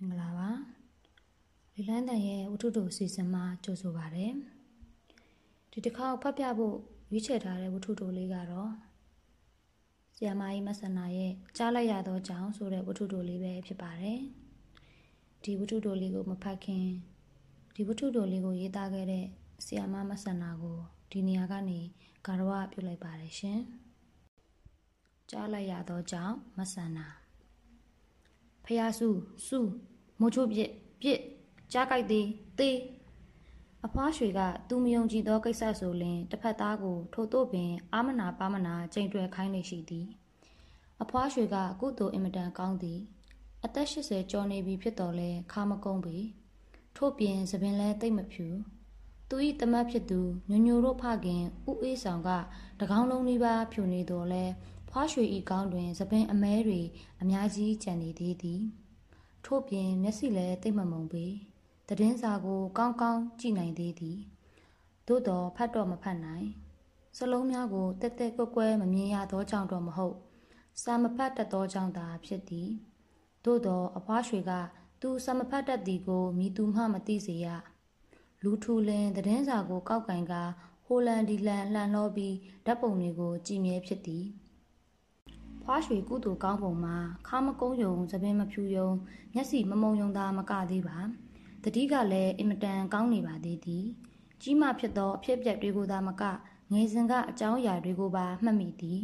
မင်္ဂလာပါလီလန်းတန်ရဲ့ဝတ္ထုတို့အစီအစဉ်မှာကြိုဆိုပါရစေဒီတစ်ခါဖတ်ပြဖို့ရွေးချယ်ထားတဲ့ဝတ္ထုတို့လေးကတော့ဆီယမာကြီးမဆန္နာရဲ့ကြားလိုက်ရသောကြောင့်ဆိုတဲ့ဝတ္ထုတို့လေးပဲဖြစ်ပါတယ်ဒီဝတ္ထုတို့လေးကိုမဖတ်ခင်ဒီဝတ္ထုတို့လေးကိုရေးသားခဲ့တဲ့ဆီယမမဆန္နာကိုဒီနေရာကနေဂါရဝပြုလိုက်ပါတယ်ရှင်ကြားလိုက်ရသောကြောင့်မဆန္နာ ဖယားစုစုမိုးချိုးပြစ်ပြစ်ကြားကြိုက်သေးသေးအဖွားရွှေကသူမယုံကြည်သောကိစ္စဆိုလင်တစ်ဖက်သားကိုထို့သို့ပင်အာမနာပါမနာကြိမ်တွယ်ခိုင်းနေရှိသည်အဖွားရွှေကကုသိုလ်အင်မတန်ကောင်းသည်အသက်80ကျော်နေပြီဖြစ်တော်လဲခါမကုန်းပေထို့ပြင်သပင်လဲတိတ်မဖြူသူ၏တမတ်ဖြစ်သူညိုညိုတို့ဖခင်ဥအေးဆောင်ကတကောင်းလုံးလေးပါဖြူနေတော်လဲ ဖွားရွှေဤကောင်းတွင်သပင်အမဲတွေအများကြီးကျန်နေသေးသည်ထို့ပြင်မျက်စိလည်းတိတ်မမုံပေတည်င်းစာကို ကောင်းကောင်းကြည့်နိုင်သေးသည်သို့တော်ဖတ်တော့မဖတ်နိုင်စလုံးများကိုတက်တက်ကွက်ကွဲမမြင်ရသောကြောင့်တော့မဟုတ်စာမဖတ်တတ်သောကြောင့်သာဖြစ်သည်သို့တော်အဖွားရွှေကသူစာမဖတ်တတ်သည်ကိုမိသူမှမသိစေရလူထူလင်တည်င်းစာကို ကောက်ကင်ကဟိုလန်ဒီလန်လှန်လောပြီးဓာတ်ပုံတွေကိုကြည်မြဲဖြစ်သည် ဖွားရွှေကုသိုလ်ကောင်းပုံမှာခါမကုန်းယုံသပင်မဖြူယုံမျက်စိမမုံယုံသာမကသေးပါတတိကလည်းအင်မတန်ကောင်းနေပါသေးသည်ကြီးမှဖြစ်သောအဖြစ်ပြက်တွေကိုသာမကငယ်စဉ်ကအကြောင်းအရာတွေကိုပါမှတ်မိသည်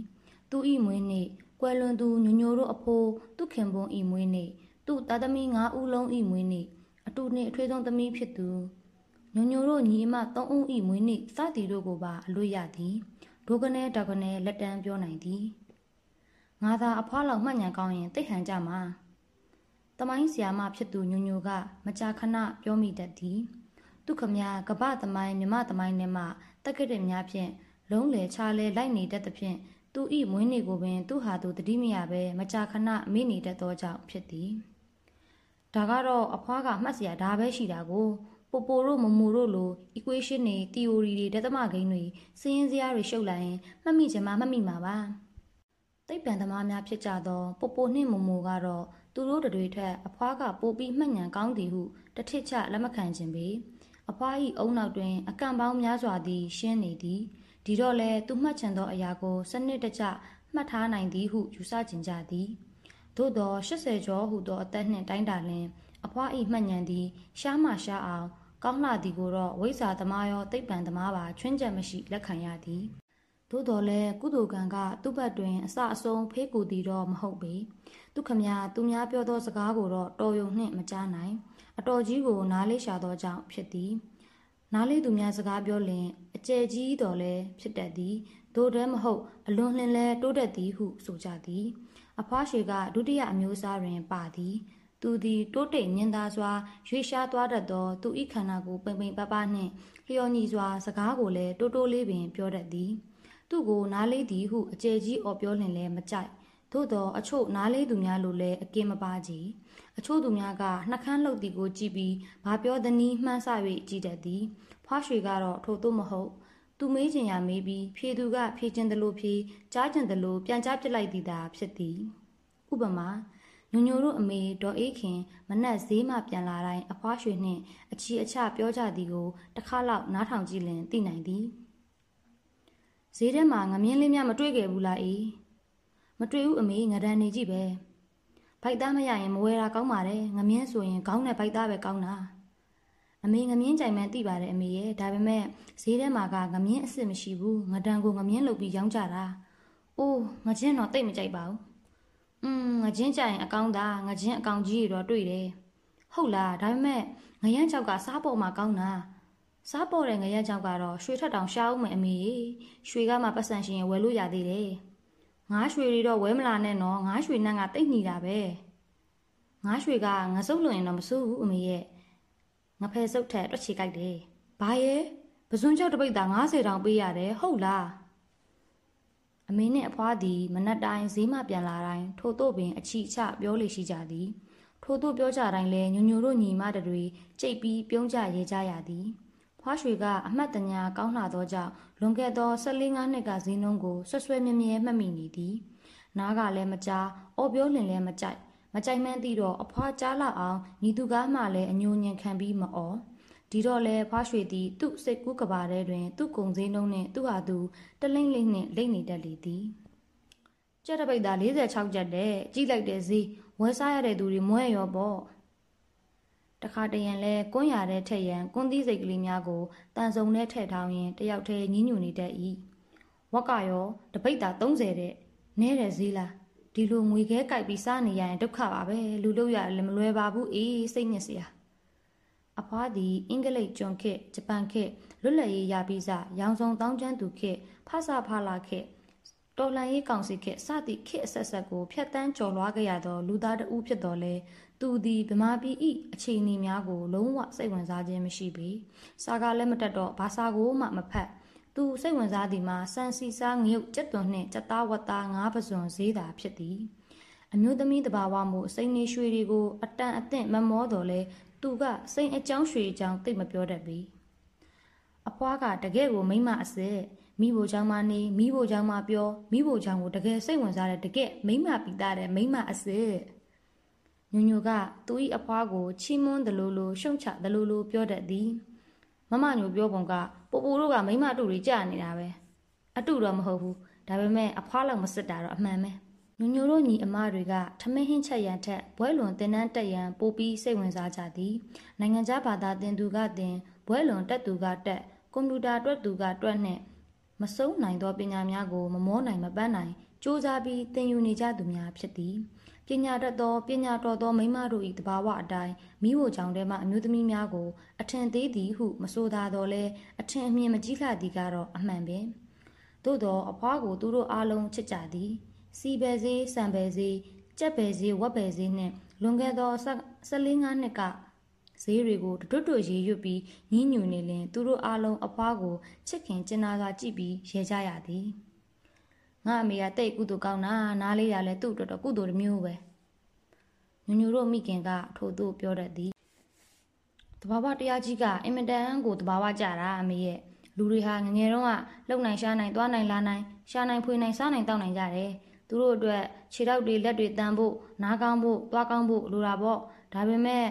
သူဤမွေးနေ့ကွယ်လွန်သူညိုညိုတို့အဖိုးသူခင်ပွန်ဤမွေးနေ့သူ့သားသမီး၅ဦးလုံးဤမွေးနေ့အတူနှင့်အထွေးဆုံးသမီးဖြစ်သူညိုညိုတို့ညီအမ၃ဦးဤမွေးနေ့စသည်တို့ကိုပါအလွတ်ရသည်ဒုကနေတောက်ကနေလက်တန်းပြောနိုင်သည် ငါသာအဖွားလောက်မှတ်ညံကောင်းရင်တိတ်ဟန်ကြမှာတမိုင်းဆီယာမဖြစ်သူညိုညိုကမကြာခဏပြောမိတတ်သည်သူခမကကပသမိုင်းမြမသမိုင်းနဲ့မှတက်ကတဲ့များဖြင့်လုံးလေချားလဲလိုက်နေတတ်သဖြင့်သူဤမွေးနေ့ကိုပင်သူဟာသူတတိမရပဲမကြာခဏမေ့နေတတ်သောကြောင့်ဖြစ်သည်ဒါကတော့အဖွားကမှတ်စရာဒါပဲရှိတာကိုပိုပိုတို့မမူတို့လို equation တွေ theory တွေဒသမဂိမ်းတွေစင်းရင်းစရာတွေရှုပ်လိုက်ရင်မှတ်မိချင်မှမှတ်မိမှာပါ သိပ္ပံသမားများဖြစ်ကြသောပိုပိုနှင့်မမူကတော့သူတို့တွေထက်အဖွားကပိုပြီးမှတ်ဉဏ်ကောင်းသည်ဟုတထစ်ချလက်မခံခြင်းပေအဖွား၏အုံနောက်တွင် အကန့်ပေါင်းများစွာသည် ရှင်းနေသည်ဒီတော့လဲသူမှတ်ချင်သောအရာကိုစနစ်တကျမှတ်ထားနိုင်သည်ဟုယူဆကြင်ကြသည်သို့သော80ကျော်ဟုသောအသက်နှင့်တိုင်းတာလင်အဖွား၏မှတ်ဉဏ်သည် ရှားမှရှားအောင် ကောင်းလှသည်ကိုတော့ဝိဇ္ဇာသမားရောသိပ္ပံသမားပါချွင်းချက်မရှိလက်ခံရသည် သို့တော်လဲကုသိုလ်ကံကသူ့ဘက်တွင်အစအဆုံးဖေးကူသည်တော့မဟုတ်ပေဒုက္ခမြသူများပြောသောစကားကိုတော့တော်ယုံနှင့်မကြားနိုင် အတော်ကြီးကိုနားလေးရှာသောကြောင့်ဖြစ်သည်နားလေးသူများစကားပြောလင်အကျယ်ကြီးတော်လဲဖြစ်တတ်သည်သို့တည်းမဟုတ်အလွန်လှင်လဲတိုးတက်သည်ဟုဆိုကြသည် အဖွားရှိကဒုတိယအမျိုးအစားတွင်ပါသည်သူသည်တိုးတိတ်ညင်သာစွာရွေရှားသွားတတ်သောသူ၏ခန္ဓာကိုပိန်ပိန်ပပနှင့်လျော်ညီစွာစကားကိုလည်းတိုးတိုးလေးပင်ပြောတတ်သည် သူ့ကိုနားလေးသည်ဟုအကျယ်ကြီးအော်ပြောလင်လဲမကြိုက်သို့သောအချို့နားလေးသူများလိုလည်းအကင်းမပါကြည်အချို့သူများကနှကန်းလှုပ်သည်ကိုကြည့်ပြီးဘာပြောသနည်းမှန်းဆ၍ကြည်တတ်သည်ဖွားရွှေကတော့ထို့သို့မဟုတ်သူမေးချင်ရမေးပြီးဖြေသူကဖြေချင်တယ်လို့ဖြေကြားချင်တယ်လို့ပြန်ကြားပြစ်လိုက်သည်သာဖြစ်သည်ဥပမာညိုညိုတို့အမေဒေါ်အေးခင်မနက်ဈေးမှပြန်လာတိုင်းအဖွားရွှေနှင့်အချီအချပြောကြသည်ကိုတစ်ခါလောက်နားထောင်ကြည့်လင်သိနိုင်သည် ဈေးထဲမှာငမင်းလေးများမတွေ့ခဲ့ဘူးလားအေးမတွေ့ဘူးအမေငဒန်နေကြည့်ပဲဘိုက်သားမရရင်မဝဲတာကောင်းပါတယ်ငမင်းဆိုရင်ခေါင်းနဲ့ဘိုက်သားပဲကောင်းတာအမေငမင်းကြိုင်မှန်းသိပါတယ်အမေရဲ့ဒါပေမဲ့ဈေးထဲမှာကငမင်းအစ်စ်မရှိဘူးငဒန်ကိုငမင်းလုပ်ပြီးရောင်းကြတာအိုးငချင်းတော့တိတ်မကြိုက်ပါဘူးอืมငချင်းကြိုင်အကောင်းသားငချင်းအကောင်ကြီးတွေတော့တွေ့တယ်ဟုတ်လားဒါပေမဲ့ငရမ်းချောက်ကစားပေါ်မှာကောင်းတာ စားပေါ်တဲ့ငရမ်းချောက်ကတော့ရွှေထက်တောင်ရှားအောင်မယ်အမေရွှေကမှပတ်စံရှင်ရဝယ်လို့ရသေးတယ်ငါးရွှေတွေတော့ဝဲမလာနဲ့နော်ငါးရွှေနှံ့ကတိတ်နှီတာပဲငါးရွှေကငါစုပ်လွန်ရင်တော့မစိုးဘူးအမေရဲ့ငဖယ်စုပ်ထက်တွက်ချေကြိုက်တယ်ဘာရဲ့ပဇွန်ချောက်တပိတ်သား90တောင်ပေးရတယ်ဟုတ်လားအမေနဲ့အဖွားသည်မနက်တိုင်းဈေးမှပြန်လာတိုင်းထို့သို့ပင်အချီအချပြောလေရှိကြသည်ထို့သို့ပြောကြတိုင်းလဲညညိုတို့ညီမတွေကြိတ်ပြီးပြုံးကြရဲကြရသည် ဖွားရွှေကအမှတ်တညာကောင်းလာသောကြောင့်လွန်ခဲ့သော14ငါးနှစ်ကဈေးနှုန်းကိုဆွဆွဲမြဲမြဲမှတ်မိနေသည်နားကလည်းမကြားအော်ပြောလင်လည်းမကြိုက်မကြိုက်မှန်းသိတော့အဖွားကြားလာအောင်ညီသူကားမှလည်းအညိုညင်ခံပြီးမအော်ဒီတော့လဲဖွားရွှေသည်သူ့စိတ်ကူးကဘာထဲတွင် သူ့ကုံစင်းနှုံးနှင့်သူ့ဟာသူတလိမ့်လိမ့်နှင့်လိမ့်နေတတ်လေသည်ကြက်တပိတ်သား46ကျက်တဲ့ကြီးလိုက်တဲ့ဈေးဝယ်စားရတဲ့သူတွေမွဲရောပေါ့ တခါတရံလဲကွန်းရတဲ့ထက်ရန်ကွန်းသီးစိတ်ကလေးများကိုတန်စုံနဲ့ထည့်ထောင်းရင်တယောက်တည်းညင်းညူနေတတ်၏ဝက်ကရောတပိတ်သား30တဲ့နဲတဲ့ဈေးလားဒီလိုငွေခဲကြိုက်ပြီးစားနေရရင်ဒုက္ခပါပဲလူလို့ရတယ်မလွယ်ပါဘူးအေးစိတ်ညစ်စရာအဖွားသည်အင်္ဂလိပ်ကျွန်းခေတ်ဂျပန်ခေတ်လွတ်လပ်ရေးရပြီးစရောင်စုံတောင်းကျမ်းသူခေတ်ဖဆဖလာခေတ်တော်လှန်ရေးကောင်စီခေတ်စသည့်ခေတ်အဆက်ဆက်ကိုဖျက်ဆီးကျော်လွှားခဲ့ရသောလူသားတဦးဖြစ်တော်လဲ သူသည်ဗမာပြည်၏အခြေအနေများကို လုံးဝစိတ်ဝင်စားခြင်းမရှိပေစာကလည်းမတက်တော့ဘာစာကိုမှမဖတ်သူစိတ်ဝင်စားသည်မှာစံစီစားငရုတ်ကြက်သွန်နှင့်ကြက်သားဝတ်သားငါးပစွန်ဈေးသာဖြစ်သည်အမျိုးသမီးတဘာဝမှုစိန်နေရွှေတွေကိုအတန်အသင့်မမောတော်လဲသူကစိန်အကြောင်းရွှေအကြောင်းသိမပြောတတ်ပြီအဖွားကတကယ်ကိုမိမအစစ်မိဖို့ချောင်းမနေမိဖို့ချောင်းမပြောမိဖို့ချောင်းကိုတကယ်စိတ်ဝင်စားတဲ့တကယ်မိမပီတာတဲ့မိမအစစ် ညညကသူ၏အဖွားကိုချီးမွမ်းတယ်လို့လို့ရှုံချတယ်လို့လို့ပြောတတ်သည်မမညိုပြောပုံကပိုပိုတို့ကမိမအတူတွေကြာနေတာပဲအတူတော့မဟုတ်ဘူးဒါပေမဲ့အဖွားလောက်မစစ်တာတော့အမှန်ပဲညညတို့ညီအမတွေကထမင်းဟင်းချက်ရန်ထက်ဘွဲလွန်တင်နန်းတက်ရန်ပိုပြီးစိတ်ဝင်စားကြသည်နိုင်ငံခြားဘာသာသင်သူကသင်ဘွဲလွန်တက်သူကတက်ကွန်ပျူတာတွက်သူကတွက်နှင့်မဆုံးနိုင်သောပညာများကိုမမောနိုင်မပန်းနိုင်စူးစမ်းပြီးသင်ယူနေကြသူများဖြစ်သည် ပညာတတ်သောပညာတော်သောမိမတို့၏တဘာဝအတိုင်းမိဖို့ကြောင့်တည်းမှအမျိုးသမီးများကိုအထင်သေးသည်ဟုမဆိုသာတော့လဲအထင်အမြင်မကြီးလှသည်ကတော့အမှန်ပင်သို့သောအဖွားကိုသူတို့အားလုံးချစ်ကြသည်စီပဲစေးစံပဲစေးကြက်ပဲစေးဝက်ပဲစေးနှင့်လွန်ခဲ့သော14ငါးနှစ်ကဈေးတွေကိုတွတ်တွတ်ရေးရွတ်ပြီးညှဉ်းညူနေလင်သူတို့အားလုံးအဖွားကိုချစ်ခင်ကျင်နာစွာကြည့်ပြီးရဲကြရသည် ငါအမေကတိတ်ကုသိုလ်ကောင်းတာနားလေးရလဲသူ့အတွက်တော့ကုသိုလ်တစ်မျိုးပဲညညတို့မိခင်ကထို့သူပြောတတ်သည်တဘာဝတရားကြီးကအင်မတန်ကိုတဘာဝကြတာအမေရဲ့လူတွေဟာငငယ်တုန်းကလုံနိုင်ရှားနိုင်သွားနိုင်လာနိုင်ရှားနိုင်ဖွေနိုင်စားနိုင်တောက်နိုင်ကြတယ်သူတို့အတွက်ခြေထောက်တွေလက်တွေတန်ဖို့နားကောင်းဖို့သွားကောင်းဖို့လိုတာပေါ့ဒါပေမဲ့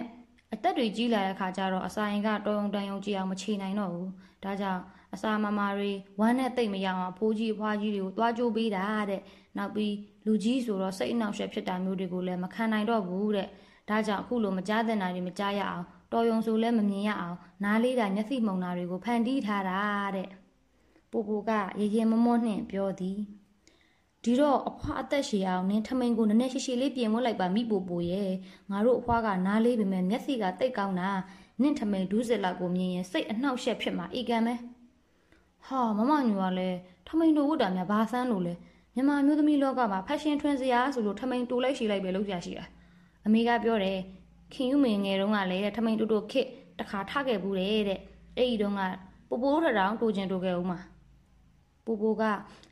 အသက်တွေကြီးလာတဲ့ခါကျတော့အစာရင်ကတော်ုံတန်ယုံကြည်အောင်မချေနိုင်တော့ဘူးဒါကြောင့် အစာမမာတွေဝမ်းနဲ့တိတ်မရအောင်ဖိုးကြီးဖွားကြီးတွေကိုတွားကြိုးပေးတာတဲ့နောက်ပြီးလူကြီးဆိုတော့စိတ်အနှောက်အယှက်ဖြစ်တာမျိုးတွေကိုလည်းမခံနိုင်တော့ဘူးတဲ့ဒါကြောင့်အခုလိုမကြားတဲ့နာတွေမကြားရအောင်တော်ယုံဆိုလည်းမမြင်ရအောင်နားလေးတာမျက်စိမှုန်တာတွေကိုဖန်တီးထားတာတဲ့ပူပူကရေရင်မမောနှင့်ပြောသည်ဒီတော့အဖွားအသက်ရှည်အောင်နင်းထမိန်ကိုနည်းနည်းရှိရှိလေးပြင်မလိုက်ပါမိပူပူရဲ့ငါတို့အဖွားကနားလေးပေမဲ့မျက်စိကတိတ်ကောင်းတာနင့်ထမိန်ဒူးစစ်လောက်ကိုမြင်ရင်စိတ်အနှောက်အယှက်ဖြစ်မှာအေကံပဲ ဟာမမညူကလည်းထမိန်တို့ဝတ်တာများဘာဆန်းလို့လဲမြန်မာမျိုးသမီးလောကမှာဖက်ရှင်ထွန်းစရာဆိုလို့ထမိန်တူလိုက်ရှိလိုက်ပဲလုပ်ကြရှိတာအမေကပြောတယ်ခင်ယူမင်ငယ်တုန်းကလည်းထမိန်တူတူခစ်တခါထခဲ့ဘူးတဲ့တဲ့အဲ့ဒီတုန်းကပူပူထထောင်တူကျင်တူခဲ့ဦးမှာပူပူက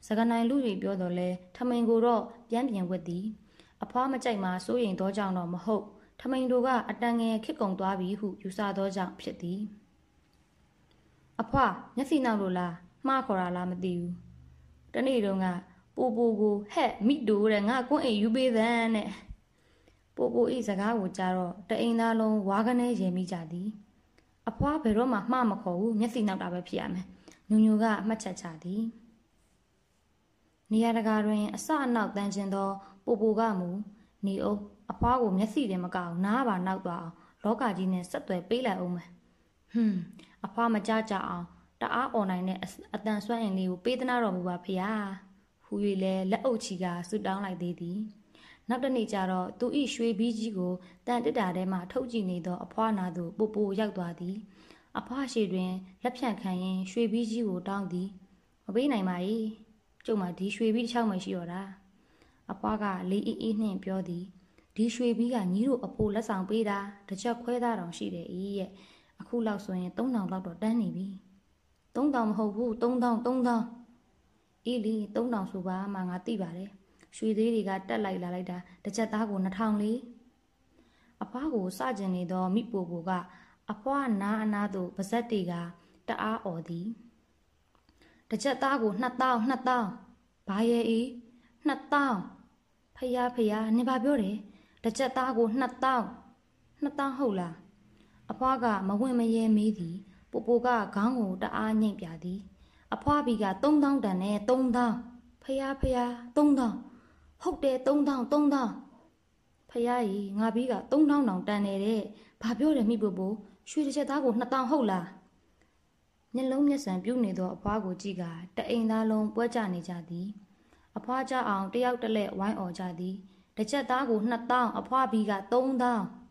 စကနိုင်လူတွေပြောတော့လဲထမိန်ကိုတော့ပြန်ပြန်ဝတ်သည်အဖွားမကြိုက်မှစိုးရိမ်သောကြောင့်တော့မဟုတ်ထမိန်တို့ကအတန်ငယ်ခစ်ကုံသွားပြီဟုယူဆသောကြောင့်ဖြစ်သည်အဖွားမျက်စိနောက်လို့လား မှားခေါ်တာလားမသိဘူးတနေ့တုန်းကပူပူကိုဟဲ့မိတူတဲ့ငါကွန်းအိမ်ယူပေးသန်းတဲ့ပူပူဤစကားကိုကြားတော့တအိမ်သားလုံးဝါကနေရင်မိကြသည်အဖွားဘယ်တော့မှမှားမခေါ်ဘူးမျက်စိနောက်တာပဲဖြစ်ရမယ်ညူညူကအမှတ်ချက်ချသည်နေရာတကာတွင်အစအနောက်တန်းခြင်းသောပူပူကမူနေအုပ်အဖွားကိုမျက်စိတင်မကောက်နားပါနောက်သွားအောင်လောကကြီးနဲ့ဆက်သွယ်ပေးလိုက်အောင်မယ်ဟွန်းအဖွားမကြကြအောင် တအားអော်နိုင်တဲ့အတန်ဆွမ်းအင်လေးကိုပေးသနာတော်မူပါဖေဟာဟူ၍လဲလက်အုပ်ချီကဆူတောင်းလိုက်သေးသည်နောက်တစ်နေ့ကျတော့သူဤရွှေဘီးကြီးကိုတန်တစ်တာထဲမှထုတ်ကြည့်နေသောအဖွားနာသို့ပို့ပို့ရောက်သွားသည် အဖွားရှိတွင်လက်ဖြန့်ခံရင်းရွှေဘီးကြီးကိုတောင်းသည်မပေးနိုင်ပါ၏ကျုပ်မှဒီရွှေဘီးတစ်ချောင်းမှရှိတော့တာအဖွားကလေးအေးအေးနှင့်ပြောသည်ဒီရွှေဘီးကညီတို့အဖိုးလက်ဆောင်ပေးတာတစ်ချက်ခွဲသားတောင်ရှိတယ်ဤရဲ့အခုလောက်ဆိုရင်3000လောက်တော့တန်းနေပြီ 3000မဟုတ်ဘူး3000 3000အေးလီ3000ဆိုပါမှငါသိပါတယ်ရွှေသေးတွေကတက်လိုက်လာလိုက်တာတစ်ချက်သားကို2000လေးအဖွားကိုစကြင်နေသောမိပိုပိုကအဖွားနားအနားသို့ပါဇက်တွေကတအားអော်သည်တစ်ချက်သားကို2000 2000ဘာရဲ့အေး2000ဖယားဖယားနင်ဘာပြောတယ်တတစ်ချက်သားကို2000 2000ဟုတ်လားအဖွားကမဝင်မရဲမေးသည် ပူပူကခေါင်းကိုတအားညိတ်ပြသည် အဖွားဘီက3000တန်နဲ့3000ဖယားဖယား3000ဟုတ်တယ်3000 3000ဖယားကြီးငါဘီက3000တောင်တန်နေတဲ့ဘာပြောတယ်မိပူပူရွှေတစ်ချက်သားကို2000ဟုတ်လားမျက်လုံးမျက်စံပြုတ်နေသောအဖွားကိုကြည့်ကတအိမ်သားလုံးပွဲကြနေကြသည် အဖွားကြအောင်တယောက်တစ်လက်ဝိုင်းអော်ကြသည်တစ်ချက်သားကို2000အဖွားဘီက3000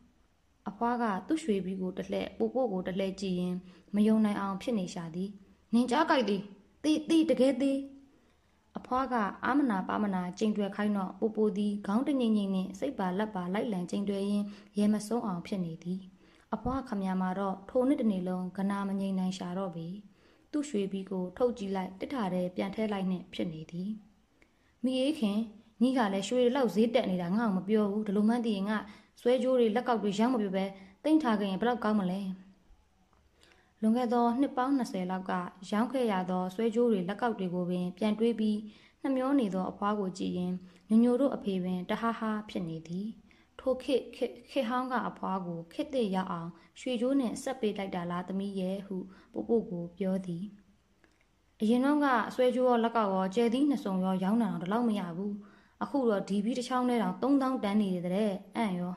အဖွားကသူ့ရွှေဘီကိုတစ်လက်ပူပို့ကိုတစ်လက်ကြည့်ရင် မယုံနိုင်အောင်ဖြစ်နေရှာသည်နင်ကြားကြိုက်သည်တီးတီးတကယ်သည်အဖွားကအာမနာပါမနာကျိန်တွယ်ခိုင်းတော့ပူပူသည်ခေါင်းတငိမ့်ငိမ့်နှင့်စိတ်ပါလက်ပါလိုက်လံကျိန်တွယ်ရင်းရဲမဆုံးအောင်ဖြစ်နေသည်အဖွားခမရမှာတော့ထိုနှစ်တနေ့လုံးကနာမငိမ့်နိုင်ရှာတော့ပြီသူ့ရွှေဘီကိုထုတ်ကြည့်လိုက်တစ်ထာတဲ့ပြန်ထဲလိုက်နှင့်ဖြစ်နေသည်မိအေးခင်ညီကလည်းရွှေလောက်ဈေးတက်နေတာငါ့ကိုမပြောဘူးဒီလိုမှန်းသိရင်ငါဆွဲကြိုးတွေလက်ကောက်တွေရောင်းမပြပဲတိန့်ထားခင်ဘယ်တော့ကောင်းမလဲ လွန်ခဲ့သောနှစ်ပေါင်း20လောက်ကရောင်းခဲ့ရသောဆွဲကြိုးတွေလက်ကောက်တွေကိုပင်ပြန်တွေးပြီးနှမျောနေသောအဖွားကိုကြည့်ရင်ညညိုတို့အဖေပင်တဟားဟားဖြစ်နေသည်ထိုခေတ်ခေဟောင်းကအဖွားကိုခစ်တဲ့ရအောင်ရွှေကြိုးနဲ့ဆက်ပေးလိုက်တာလားသမီးရဲ့ဟုပို့ပို့ကိုပြောသည်အရင်တော့ကဆွဲကြိုးရောလက်ကောက်ရောကျဲသီးနှစ်စုံရောရောင်းတာတော့တော့မရဘူးအခုတော့ဒီဘီတစ်ချောင်းနဲ့တောင်3000တန်းနေတယ်တဲ့အံ့ရော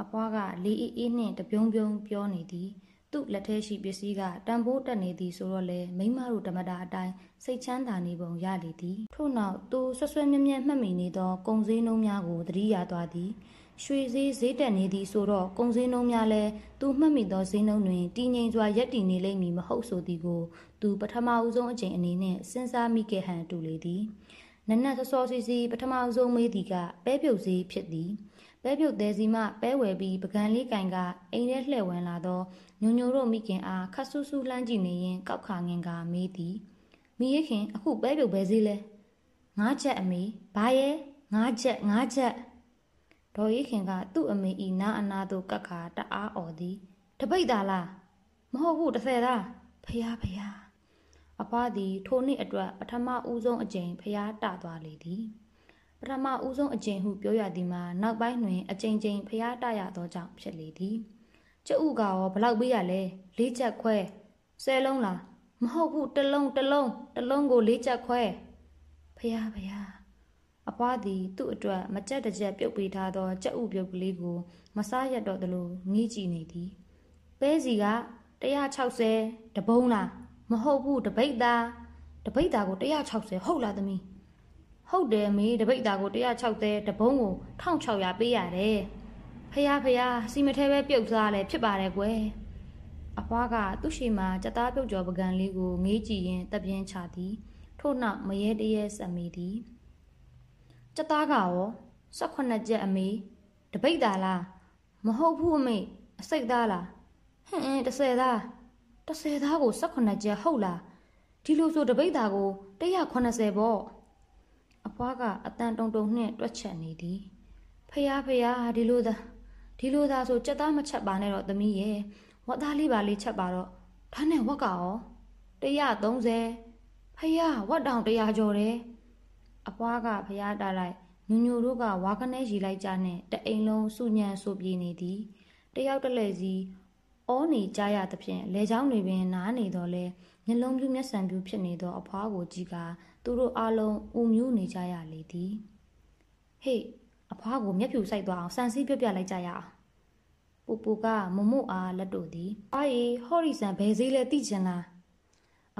အပွားကလေးအေးအေးနှင့်တပြုံးပြုံးပြောနေသည် သူ့လက်ထဲရှိပစ္စည်းကတန်ဖိုးတက်နေသည်ဆိုတော့လေမိမတို့ဓမ္မတာအတိုင်းစိတ်ချမ်းသာနေပုံရလေသည်ထို့နောက်သူဆွဆွဲမြဲမြဲမှတ်မိနေသောကုံစည်းနှုံးများကိုသတိရသွားသည်ရွှေဈေးဈေးတက်နေသည်ဆိုတော့ကုံစည်းနှုံးများလဲသူမှတ်မိသောဈေးနှုံးတွင်တည်ငြိမ်စွာရက်တည်နေလိမ့်မည်မဟုတ်ဆိုသည်ကိုသူပထမဦးဆုံးအကြိမ်အနေနဲ့စဉ်းစားမိခဲ့ဟန်တူလေသည်နနက်စောစောစီစီပထမဆုံးမေးသည်ကပဲပြုတ်စည်းဖြစ်သည် ပဲပြုတ်သေးစီမှပဲဝယ်ပြီးပကံလေးကင်ကအိမ်ထဲလှည့်ဝင်လာသောညိုညိုတို့မိခင်အားခတ်ဆူဆူလှမ်းကြည့်နေရင်ကောက်ခါငင်ကမေးသည်မိရခင်အခုပဲပြုတ်ပဲစည်းလဲငါးချက်အမေဘာရဲ့ငါးချက်ငါးချက်ဒေါ်ရီခင်ကသူ့အမေဤနာအနာသို့ကတ်ခါတအားអော်သည်တပိတ်သားလားမဟုတ်ဘူးတစ်ဆယ်သားဖယားဖယားအဖွားသည်ထိုနှစ်အတွက်ပထမဦးဆုံးအကြိမ်ဖျားတသွားလေသည် ပထမဦးဆုံးအကြိမ်ဟုပြောရသည်မှာနောက်ပိုင်းတွင်အကြိမ်ကြိမ်ဖျားတရသောကြောင့်ဖြစ်လေသည်ကျုပ်ကရောဘလောက်ပေးရလဲလေးချက်ခွဲဆယ်လုံးလားမဟုတ်ဘူးတစ်လုံးတစ်လုံးတစ်လုံးကိုလေးချက်ခွဲဖျားဖျားအဖွားသည်သူ့အတွက်မကြက်တကြက်ပြုတ်ပေးထားသောကြက်ဥပြုတ်ကလေးကိုမစားရတော့သလိုငီးကြည့်နေသည်ပဲစီက160တပုံးလားမဟုတ်ဘူးတပိတ်သားတပိတ်သားကို160ဟုတ်လားသမီး ဟုတ်တယ်မေတပိတ်သားကို160တပုံးကို1600ပေးရတယ်ဖះဖះစီမထဲပဲပြုတ်စားလဲဖြစ်ပါတယ်ကွယ်အဖွားကသူ့ရှိမှာကြက်သားပြုတ်ကျော်ပကံလေးကိုငေးကြည့်ရင်တပြင်းချသည်ထို့နောက်မရဲတရဲဆက်မိသည်ကြက်သားကရော18ချက်အမေတပိတ်သားလားမဟုတ်ဘူးအမေအစိတ်သားလားဟင်း30သား30သားကို18ကျပ်ဟုတ်လားဒီလိုဆိုတပိတ်သားကို180ပေါ့အ ဖွားကအတန်တုံတုံနှင့်တွက်ချက်နေသည်ဖះဖះဒီလိုသာဒီလိုသာဆိုကြက်သားမချက်ပါနဲ့တော့သမီးရဲ့ဝတ်သားလေးပါလေးချက်ပါတော့ဒါနဲ့ဝက်ကရော130ဖះဝတ်တောင်100ကျော်တယ်အဖွားကဖះတားလိုက်ညူညူတို့ကဝါခနဲ့ရီလိုက်ကြနဲ့တအိမ်လုံးစုညံဆိုပြေးနေသည်တယောက်တလဲစီအောနေကြရသဖြင့်လေချောင်းတွေပင်နားနေတော့လဲမျက်လုံးပြူးမျက်စံပြူးဖြစ်နေသောအဖွားကိုကြည့်က သူတို့အားလုံးဥမြူးနေကြရလေသည်ဟေ့အဖွားကိုမျက်ဖြူဆိုင်သွားအောင်စံစည်းပြပြလိုက်ကြရအောင်ပူပူကမမွအားလက်တို့သည်အာရီဟော်ရီဆန်ဘယ်စည်းလဲသိချင်လား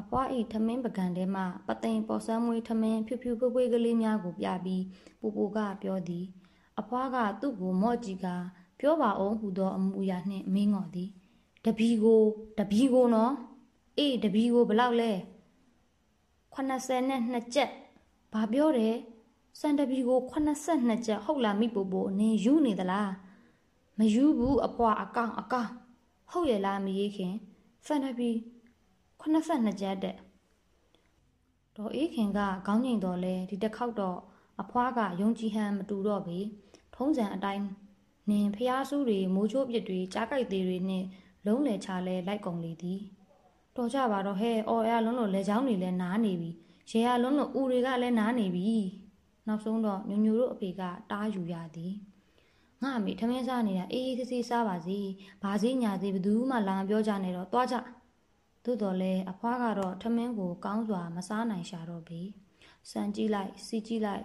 အဖွားဤထမင်းပကံထဲမှပသိမ်ပေါ်ဆန်းမွေးထမင်းဖြူဖြူပွေးပွေးကလေးများကိုပြပြီးပူပူကပြောသည် အဖွားကသူ့ကိုမော့ကြည့်ကပြောပါအောင်ဟူသောအမူအရာနှင့်မင်းငော်သည်တပီကိုတပီကိုနော်အေးတပီကိုဘလောက်လဲ 82ကျက်ဘာပြောတယ်စံတပီကို82ကျက်ဟုတ်လားမိပူပူနင်ယူနေသလားမယူဘူးအပွားအကောင်အကောင်ဟုတ်ရဲ့လားမရေးခင်စံတပီ82ကျက်တဲ့ဒေါ်အေးခင်ကခေါင်းငိန်တော်လဲဒီတစ်ခေါက်တော့အဖွားကယုံကြည်ဟန်မတူတော့ပေထုံးစံအတိုင်းနင်ဖျားဆူးတွေမိုးချိုးပြစ်တွေကြားကြိုက်သေးတွေနဲ့လုံးလေချလဲလိုက်ကုန်လေသည် တော်ကြပါတော့ဟဲ့အော်ရလုံးလို့လေချောင်းတွေလည်းနားနေပြီရေရလုံးလို့ဦးတွေကလည်းနားနေပြီနောက်ဆုံးတော့ညိုညိုတို့အဖေကတားယူရသည်ငါအမေထမင်းစားနေတာအေးအေးဆေးဆေးစားပါစီဘာစည်းညာသေးဘယ်သူမှလာမပြောကြနဲ့တော့သွားကြသို့တော်လဲအဖွားကတော့ထမင်းကိုကောင်းစွာမစားနိုင်ရှာတော့ပြီစံကြည့်လိုက်စီကြည့်လိုက်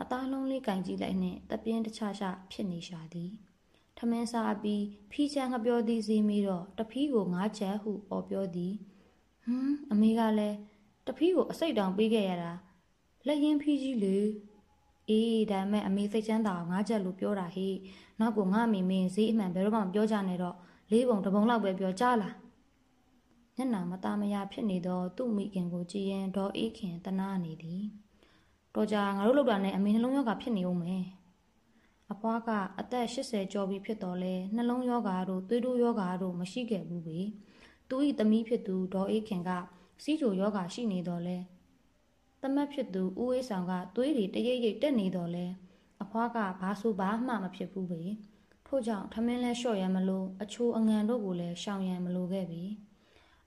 အသားလုံးလေးကင်ကြည့်လိုက်နှင့်တပြင်းတခြားရှာဖြစ်နေရှာသည် ထမင်းစားပြီးဖီးချမ်းငပြောသည်စီမီတော့တဖီးကိုငါးချက်ဟုអော်ပြောသည်ဟမ်အမေကလည်းတဖီးကိုအစိတ်တောင်ပေးခဲ့ရတာလက်ရင်ဖီးကြီးလေအေးဒါမဲ့အမေစိတ်ချမ်းသာအောင်ငါးချက်လို့ပြောတာဟေ့နောက်ကငါအမေမင်းဈေးအမှန်ဘယ်တော့မှမပြောကြနဲ့တော့လေးပုံတစ်ပုံလောက်ပဲပြောကြလားညနာမသားမရဖြစ်နေသောသူ့မိခင်ကိုကြည်ရင်ဒေါ်အေးခင်တနာနေသည်တော်ကြာငါတို့လောက်တာနဲ့အမေနှလုံးယောဂဖြစ်နေဦးမယ် အဖွားကအသက်80ကျော်ပြီဖြစ်တော်လဲနှလုံးယောဂါတို့သွေးတိုးယောဂါတို့မရှိခဲ့ဘူးပေသူ၏သမီးဖြစ်သူဒေါ်အေးခင်ကစီးချိုယောဂါရှိနေတော်လဲသမက်ဖြစ်သူဦးအေးဆောင်ကသွေးတွေတရိပ်ရိပ်တက်နေတော်လဲအဖွားကဘာဆိုဘာမှမဖြစ်ဘူးပေထို့ကြောင့်ထမင်းလဲလျှော့ရမလို့အချိုးအငံတို့ကိုလည်းရှောင်ရန်မလိုခဲ့ပြီ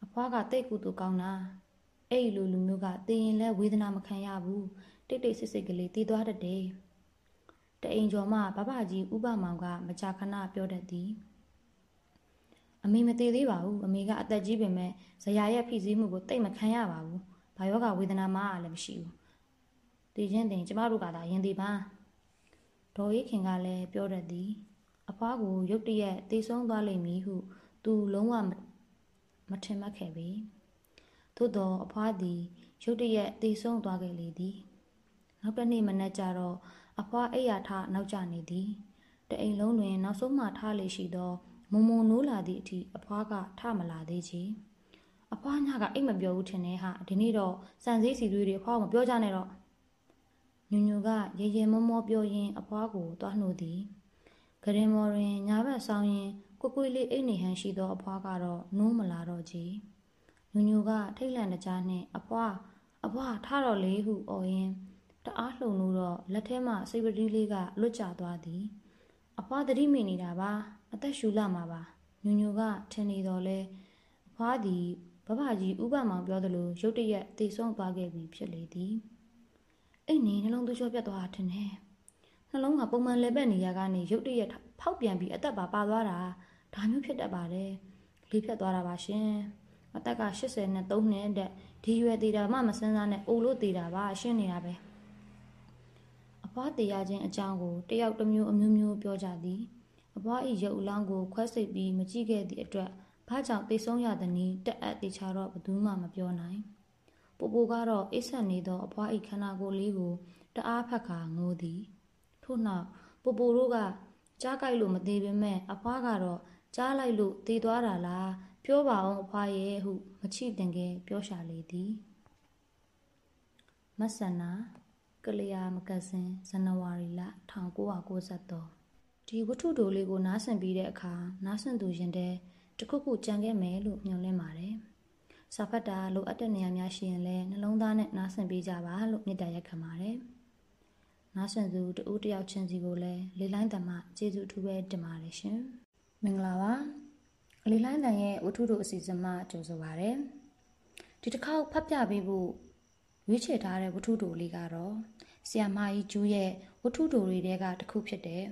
အဖွားကတိတ်ကူတူကောင်းတာအဲ့လိုလူမျိုးကတင်ရင်လဲဝေဒနာမခံရဘူးတိတ်တိတ်ဆိတ်ဆိတ်ကလေးတည်သွားတတ်တယ် တအိမ်ကျော်မှဘဘကြီးဥပမောင်ကမကြာခဏပြောတတ်သည်အမေမသေးသေးပါဘူးအမေကအသက်ကြီးပင်မဲ့ဇရာရဲ့ဖိစီးမှုကိုတိတ်မခံရပါဘူးဘာယောဂဝေဒနာမှလည်းမရှိဘူးတည်ချင်းတင်ကျမတို့ကသာရင်ဒီပါဒေါ်အေးခင်ကလည်းပြောတတ်သည်အဖွားကိုရုတ်တရက်တေဆုံးသွားလိမ့်မည်ဟုသူလုံးဝမထင်မှတ်ခဲ့ပေသို့တော့အဖွားသည်ရုတ်တရက်တေဆုံးသွားခဲ့လေသည်နောက်တစ်နေ့မနက်ကျတော့ အဖွားအိယာထနောက်ကျနေသည်တအိမ်လုံးတွင် နောက်ဆုံးမှထားလေရှိသောမုံမုံနိုးလာသည့်အထိအဖွားကထမလာသေးချေအဖွားညကအိတ်မပြောဘူးထင်တယ်ဟာဒီနေ့တော့စံစည်းစီသွေးတွေအဖွားကမပြောကြနဲ့တော့ညူညူကရေရေမောမောပြောရင်းအဖွားကိုသွားနှိုးသည်ဂရင်မော်တွင်ညာဘက်ဆောင်ရင်ကိုကွေလေးအိတ်နေဟန်ရှိသောအဖွားကတော့နိုးမလာတော့ကြီးညူညူကထိတ်လန့်တကြားနှင့်အဖွားအဖွားထားတော့လေဟုအော်ရင်း တအားလှုံလို့တော့လက်ထဲမှစိတ်ပတိလေးကလွတ်ကျသွားသည်အဖွားသတိမိနေတာပါအသက်ရှူလာမှာပါညူညူကထင်နေတော့လဲအဖွားသည်ဘဘကြီးဥပမောင်ပြောသလိုရုတ်တရက်တည်ဆုံးသွားခဲ့ပြီဖြစ်လေသည်အိတ်နေနှလုံးသွေးကြောပြတ်သွားတာထင်တယ်နှလုံးကပုံမှန်လဲပတ်နေရကနေရုတ်တရက်ဖောက်ပြန်ပြီးအသက်ပါပါသွားတာဒါမျိုးဖြစ်တတ်ပါတယ်လေးဖြတ်သွားတာပါရှင်အသက်က80နဲ့3နှစ်တဲ့ဒီရွယ်သေးတာမှမစင်းစားနဲ့အိုလို့သေးတာပါရှင်းနေတာပဲ အဖွားတရားချင်းအကြောင်းကိုတယောက်တစ်မျိုးအမျိုးမျိုးပြောကြသည်အဖွား၏ရုပ်အလောင်းကိုခွဲစိတ်ပြီးမကြည့်ခဲ့သည့်အတွက်ဘာကြောင့်သိဆုံးရသည်နည်းတက်အပ်တေချာတော့ဘယ်သူမှမပြောနိုင်ပူပူကတော့အိတ်ဆက်နေသောအဖွား၏ခန္ဓာကိုယ်လေးကိုတအားဖက်ခါငိုသည်ထို့နောက်ပူပူတို့ကကြားကြိုက်လို့မသေးပေမဲ့အဖွားကတော့ကြားလိုက်လို့တည်သွားတာလားပြောပါအောင်အဖွားရဲ့ဟုမချိတင်ခဲ့ပြောရှာလေသည်မဆန္နာ ကလျာမဂဇင်းဇန်နဝါရီလ1993ဒီဝတ္ထုတိုလေးကိုနားဆင်ပြီးတဲ့အခါနားဆင်သူရင်တဲ့တခုခုကြံခဲ့မယ်လို့ညွှန်လင်းပါတယ်စာဖတ်တာလိုအပ်တဲ့နေရာများရှိရင်လည်းနှလုံးသားနဲ့နားဆင်ပေးကြပါလို့မြစ်တာရက်ခံပါတယ်နားဆင်သူတဦးတယောက်ချင်းစီကိုလည်းလေးလိုင်းတမကျေးဇူးအထူးပဲတင်ပါတယ်ရှင်မင်္ဂလာပါလေးလိုင်းတန်ရဲ့ဝတ္ထုတို့အစီအစဉ်မှကြိုဆိုပါရစေဒီတစ်ခေါက်ဖတ်ပြပေးဖို့ ရွေးချယ်ထားတဲ့ဝတ္ထုတို့လေးကတော့ဆီယာမာကြီးကျူးရဲ့ဝတ္ထုတို့တွေထဲကတစ်ခုဖြစ်တဲ့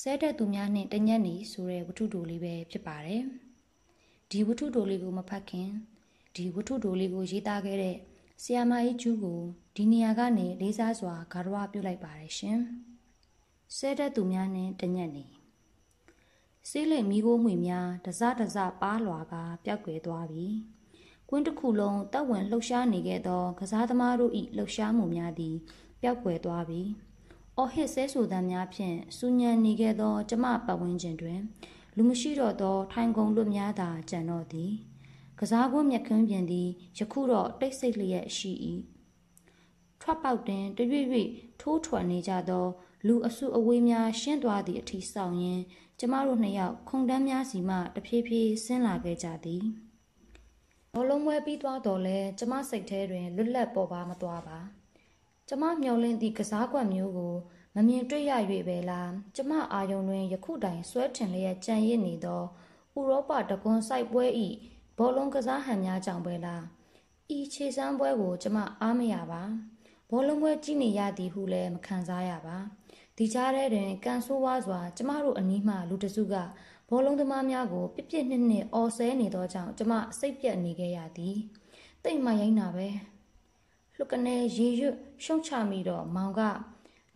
ဆဲတဲ့သူများနဲ့တညက်နေဆိုတဲ့ဝတ္ထုတို့လေးပဲဖြစ်ပါတယ်ဒီဝတ္ထုတို့လေးကိုမဖတ်ခင်ဒီဝတ္ထုတို့လေးကိုရေးသားခဲ့တဲ့ဆီယာမာကြီးကျူးကိုဒီနေရာကနေလေးစားစွာဂါရဝပြုလိုက်ပါတယ်ရှင်ဆဲတဲ့သူများနဲ့တညက်နေဆေးလိမ်မိခိုးမှွေများတစတစပါလွာကပျောက်ကွယ်သွားပြီ။ ကွင်းတစ်ခုလုံးတပ်ဝင်လှုပ်ရှားနေခဲ့သောကစားသမားတို့၏လှုပ်ရှားမှုများသည်ပျောက်ကွယ်သွားပြီ။အော်ဟစ်ဆဲဆူသံများဖြင့်စူညံနေခဲ့သောကျမပတ်ဝန်းကျင်တွင် လူမရှိတော့သော ထိုင်ကုန်လွတ်များသာကြံတော့သည်။ကစားကွင်းမြက်ခင်းပြင်သည်ယခုတော့တိတ်ဆိတ်လျက်ရှိ၏။ထွက်ပေါက်တွင်တရွေ့ရွေ့ထိုးထွက်နေကြသော လူအစုအဝေးများရှင်းသွားသည့်အထိဆောင်ရင်းကျမတို့နှစ်ယောက်ခုံတန်းများစီမှတဖြည်းဖြည်းဆင်းလာခဲ့ကြသည် ဘောလုံးပွဲပြီးသွားတော့လဲကျမစိတ်ထဲတွင်လွတ်လပ်ပေါ်ပါမသွားပါကျမမျောလင့်သည့်ကစားကွက်မျိုးကိုမမြင်တွေ့ရ၍ပဲလားကျမအာယုံတွင်ယခုတိုင်ဆွဲထင်လျက်ကြံရစ်နေသောဥရောပတကွန်စိုက်ပွဲဤဘောလုံးကစားဟန်များကြောင့်ပဲလားဤခြေစမ်းပွဲကို ကျမအားမရပါဘောလုံးပွဲကြည့်နေရသည်ဟုလည်းမခံစားရပါဒီကြားထဲတွင်ကန်ဆိုးဝါးစွာ ကျမတို့အနီးမှလူတစုက ဘောလုံးသမားများကိုပြစ်ပြစ်နှစ်နှစ်အော်ဆဲနေသောကြောင့်ကျမစိတ်ပြက်နေခဲ့ရသည်တိတ်မှရိုင်းတာပဲလှုပ်ကနေရေရွတ်ရှုံချမိတော့မောင်က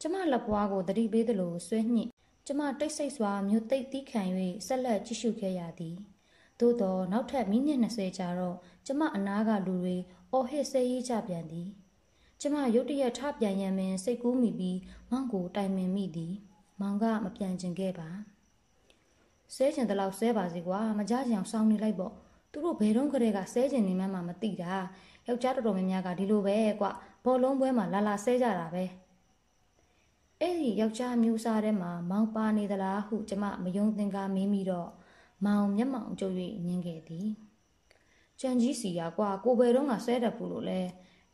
ကျမလက်ပွားကိုတတိပေးသလိုဆွဲညှိကျမတိတ်ဆိတ်စွာမြို့သိပ်တီးခံ၍ဆက်လက်ကြည့်ရှုခဲ့ရသည်သို့တော့နောက်ထပ်မိနစ်20ကြာတော့ကျမအနားကလူတွေအော်ဟစ်ဆဲရေးကြပြန်သည်ကျမရုတ်တရက်ထပြန်ရန်ပင်စိတ်ကူးမိပြီးမောင်ကိုတိုင်ပင်မိသည် မောင်ကမပြန်ကျင်ခဲ့ပါ ဆဲကျင်တလောက်ဆဲပါစီကွာမကြကြအောင်စောင်းနေလိုက်ပေါ့သူတို့ဘယ်တော့ကလေးကဆဲကျင်နေမှမမသိတာယောက်ျားတော်တော်များများကဒီလိုပဲကွဘောလုံးပွဲမှာလာလာဆဲကြတာပဲအဲ့ဒီယောက်ျားမျိုးစားထဲမှာမောင်ပါနေသလားဟုကျမမယုံသင်္ကာမင်းပြီးတော့မောင်မျက်မှောင်ကျုပ်၍ညင်ခဲ့သည်ကြံကြီးစီရကွာကိုဘယ်တော့ကဆဲတတ်ဘူးလို့လဲ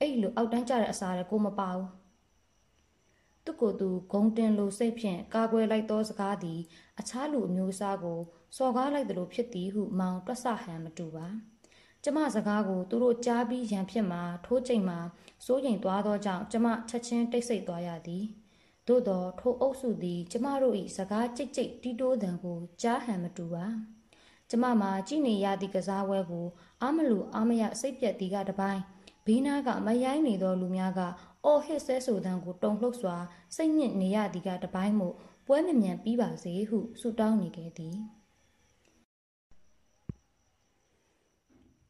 အဲ့လိုအောက်တန်းကြတဲ့အစာတွေကိုမပါဘူး သူကိုယ်သူဂုံတင်လိုစိတ်ဖြင့်ကာကွယ်လိုက်သောစကားသည် အခြားလူအမျိုးအစားကိုစော်ကားလိုက်သလိုဖြစ်သည်ဟုမောင်တွက်ဆဟန်မတူပါကျမစကားကိုသူတို့ကြားပြီးရန်ဖြစ်မှာထိုးကျိန်မှာစိုးရိမ်သွားသောကြောင့်ကျမချက်ချင်းတိတ်ဆိတ်သွားရသည်သို့သောထိုအုပ်စုသည် ကျမတို့၏စကားကြိတ်ကြိတ်တီးတိုးသံကိုကြားဟန်မတူပါကျမမှာကြည်နေရသည့်ကစားပွဲကိုအာမလူအာမရစိတ်ပြက်သည်ကတပိုင်းဘေးနားကမရိုင်းနေသောလူများက အော်ဟစ်ဆဲဆိုတန်းကိုတုံလှုပ်စွာစိတ်ညစ်နေရသည်ကတပိုင်းမို့ပွဲမမြန်ပြီးပါစေဟုဆုတောင်းနေခဲ့သည်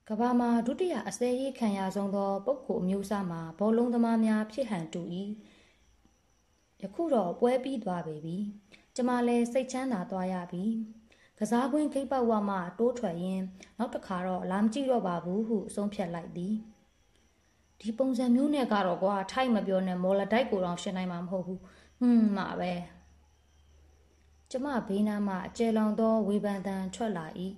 ကဘာမှာဒုတိယအစဲရေးခံရဆုံးသောပုဂ္ဂိုလ်အမျိုးအစားမှာဘောလုံးသမားများဖြစ်ဟန်တူ၏ယခုတော့ပွဲပြီးသွားပေပြီကျမလည်းစိတ်ချမ်းသာသွားရပြီကစားကွင်းခိတ်ပတ်ဝမှတိုးထွက်ရင်းနောက်တစ်ခါတော့လာမကြည့်တော့ပါဘူးဟုဆုံးဖြတ်လိုက်သည် ဒီပုံစံမျိုးနဲ့ကတော့ကွာထိုက်မပြောနဲ့မော်လတိုက်ကိုတော့ရှင်းနိုင်မှာမဟုတ်ဘူးဟွန်းမှာပဲကျမဘေးနားမှအကျယ်လောင်သောဝေဖန်တန်ထွက်လာ၏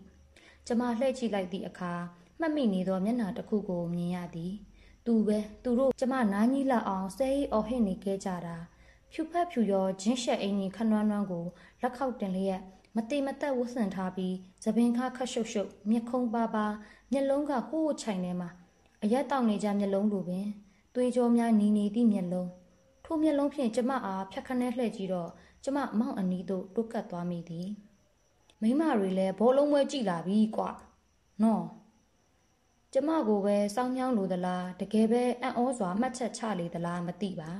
ကျမလှည့်ကြည့်လိုက်သည့်အခါမှတ်မိနေသောမျက်နှာတစ်ခုကိုမြင်ရသည်သူပဲသူတို့ကျမနားကြီးလောက်အောင်ဆဲကြီးအော်ဟစ်နေခဲ့ကြတာဖြူဖက်ဖြူရောဂျင်းရှက်အင်းကြီးခနွမ်းနွမ်းကိုလက်ခောက်တင်လျက်မတိမသက်ဝတ်ဆင်ထားပြီးသပင်ခါခတ်ရှုပ်ရှုပ်မျက်ခုံးပါပါမျက်လုံးကဟိုးချိုင်နေမှာ အရက်တောက်နေကြမျက်လုံးလိုပင်သွေးကြောများနီနေသည့်မျက်လုံးထိုမျက်လုံးဖြင့်ကျမအားဖြတ်ခနဲလှည့်ကြည့်တော့ကျမမောင်အနီးသို့တိုးကပ်သွားမိသည်မိမတွေလည်းဘောလုံးပွဲကြည့်လာပြီကွာနော်ကျမကိုပဲစောင်းမြောင်းလိုသလားတကယ်ပဲအံ့ဩစွာမှတ်ချက်ချလေသလားမသိပါ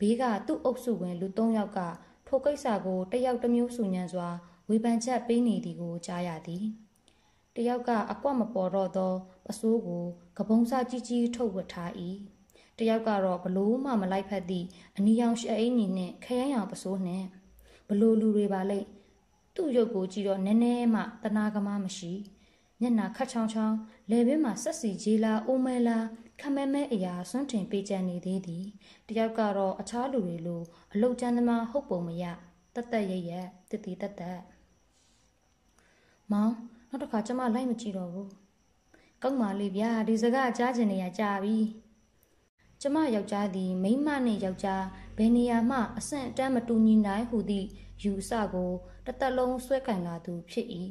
ဘေးကသူ့အုပ်စုဝင်လူ၃ယောက်ကထိုကိစ္စကိုတယောက်တစ်မျိုးစုညံစွာဝေဖန်ချက်ပေးနေသည်ကိုကြားရသည် တယောက်ကအကွက်မပေါ်တော့သောပစိုးကိုကပုံးစားကြီးကြီးထုတ်ဝတ်ထား၏တယောက်ကတော့ဘလို့မှမလိုက်ဖက်သည့်အနီရောင်ရှအင်းကြီးနှင့်ခရမ်းရောင်ပစိုးနှင့်ဘလို့လူတွေပါလိမ့်သူ့ရုပ်ကိုကြည့်တော့နည်းနည်းမှတနာကမားမရှိမျက်နာခတ်ချောင်းချောင်းလယ်ဘင်းမှာဆက်စီကြီးလားအိုမဲလားခမဲမဲအရာစွန့်တင်ပေးကြနေသေးသည်တယောက်ကတော့အခြားလူတွေလိုအလုတ်ကျန်းသမားဟုတ်ပုံမရတတ်တတ်ရရက်တတိတတ်တတ်မောင် နောက်တစ်ခါကျမလိုက်မကြည့်တော့ဘူးကောက်ပါလေဗျာဒီစကားကြားကျင်နေရကြာပြီကျမယောက်ျားသည်မိန်းမနှင့်ယောက်ျားဘယ်နေရာမှအဆင့်အတန်းမတူညီနိုင်ဟုသည့်ယူဆကိုတသက်လုံးဆွဲကင်လာသူဖြစ်၏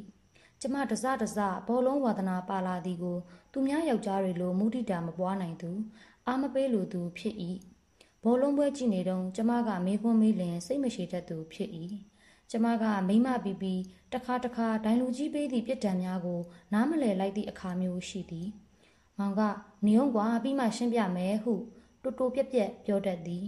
ကျမတစတစဘောလုံးဝါသနာပါလာသည်ကို သူများယောက်ျားတွေလိုမုဒိတာမပွားနိုင်သူအာမပေးလိုသူဖြစ်၏ဘောလုံးပွဲကြည့်နေတုန်းကျမကမေးခွန်းမေးလင်စိတ်မရှိတတ်သူဖြစ်၏ ကျမကမိမပီပီတခါတခါဒိုင်လူကြီးပေးသည့်ပြစ်ဒဏ်များကို နားမလည်လိုက်သည့်အခါမျိုးရှိသည်။မောင်ကနေုံကွာပြီးမှရှင်းပြမယ်ဟုတူတူပြက်ပြက်ပြောတတ်သည်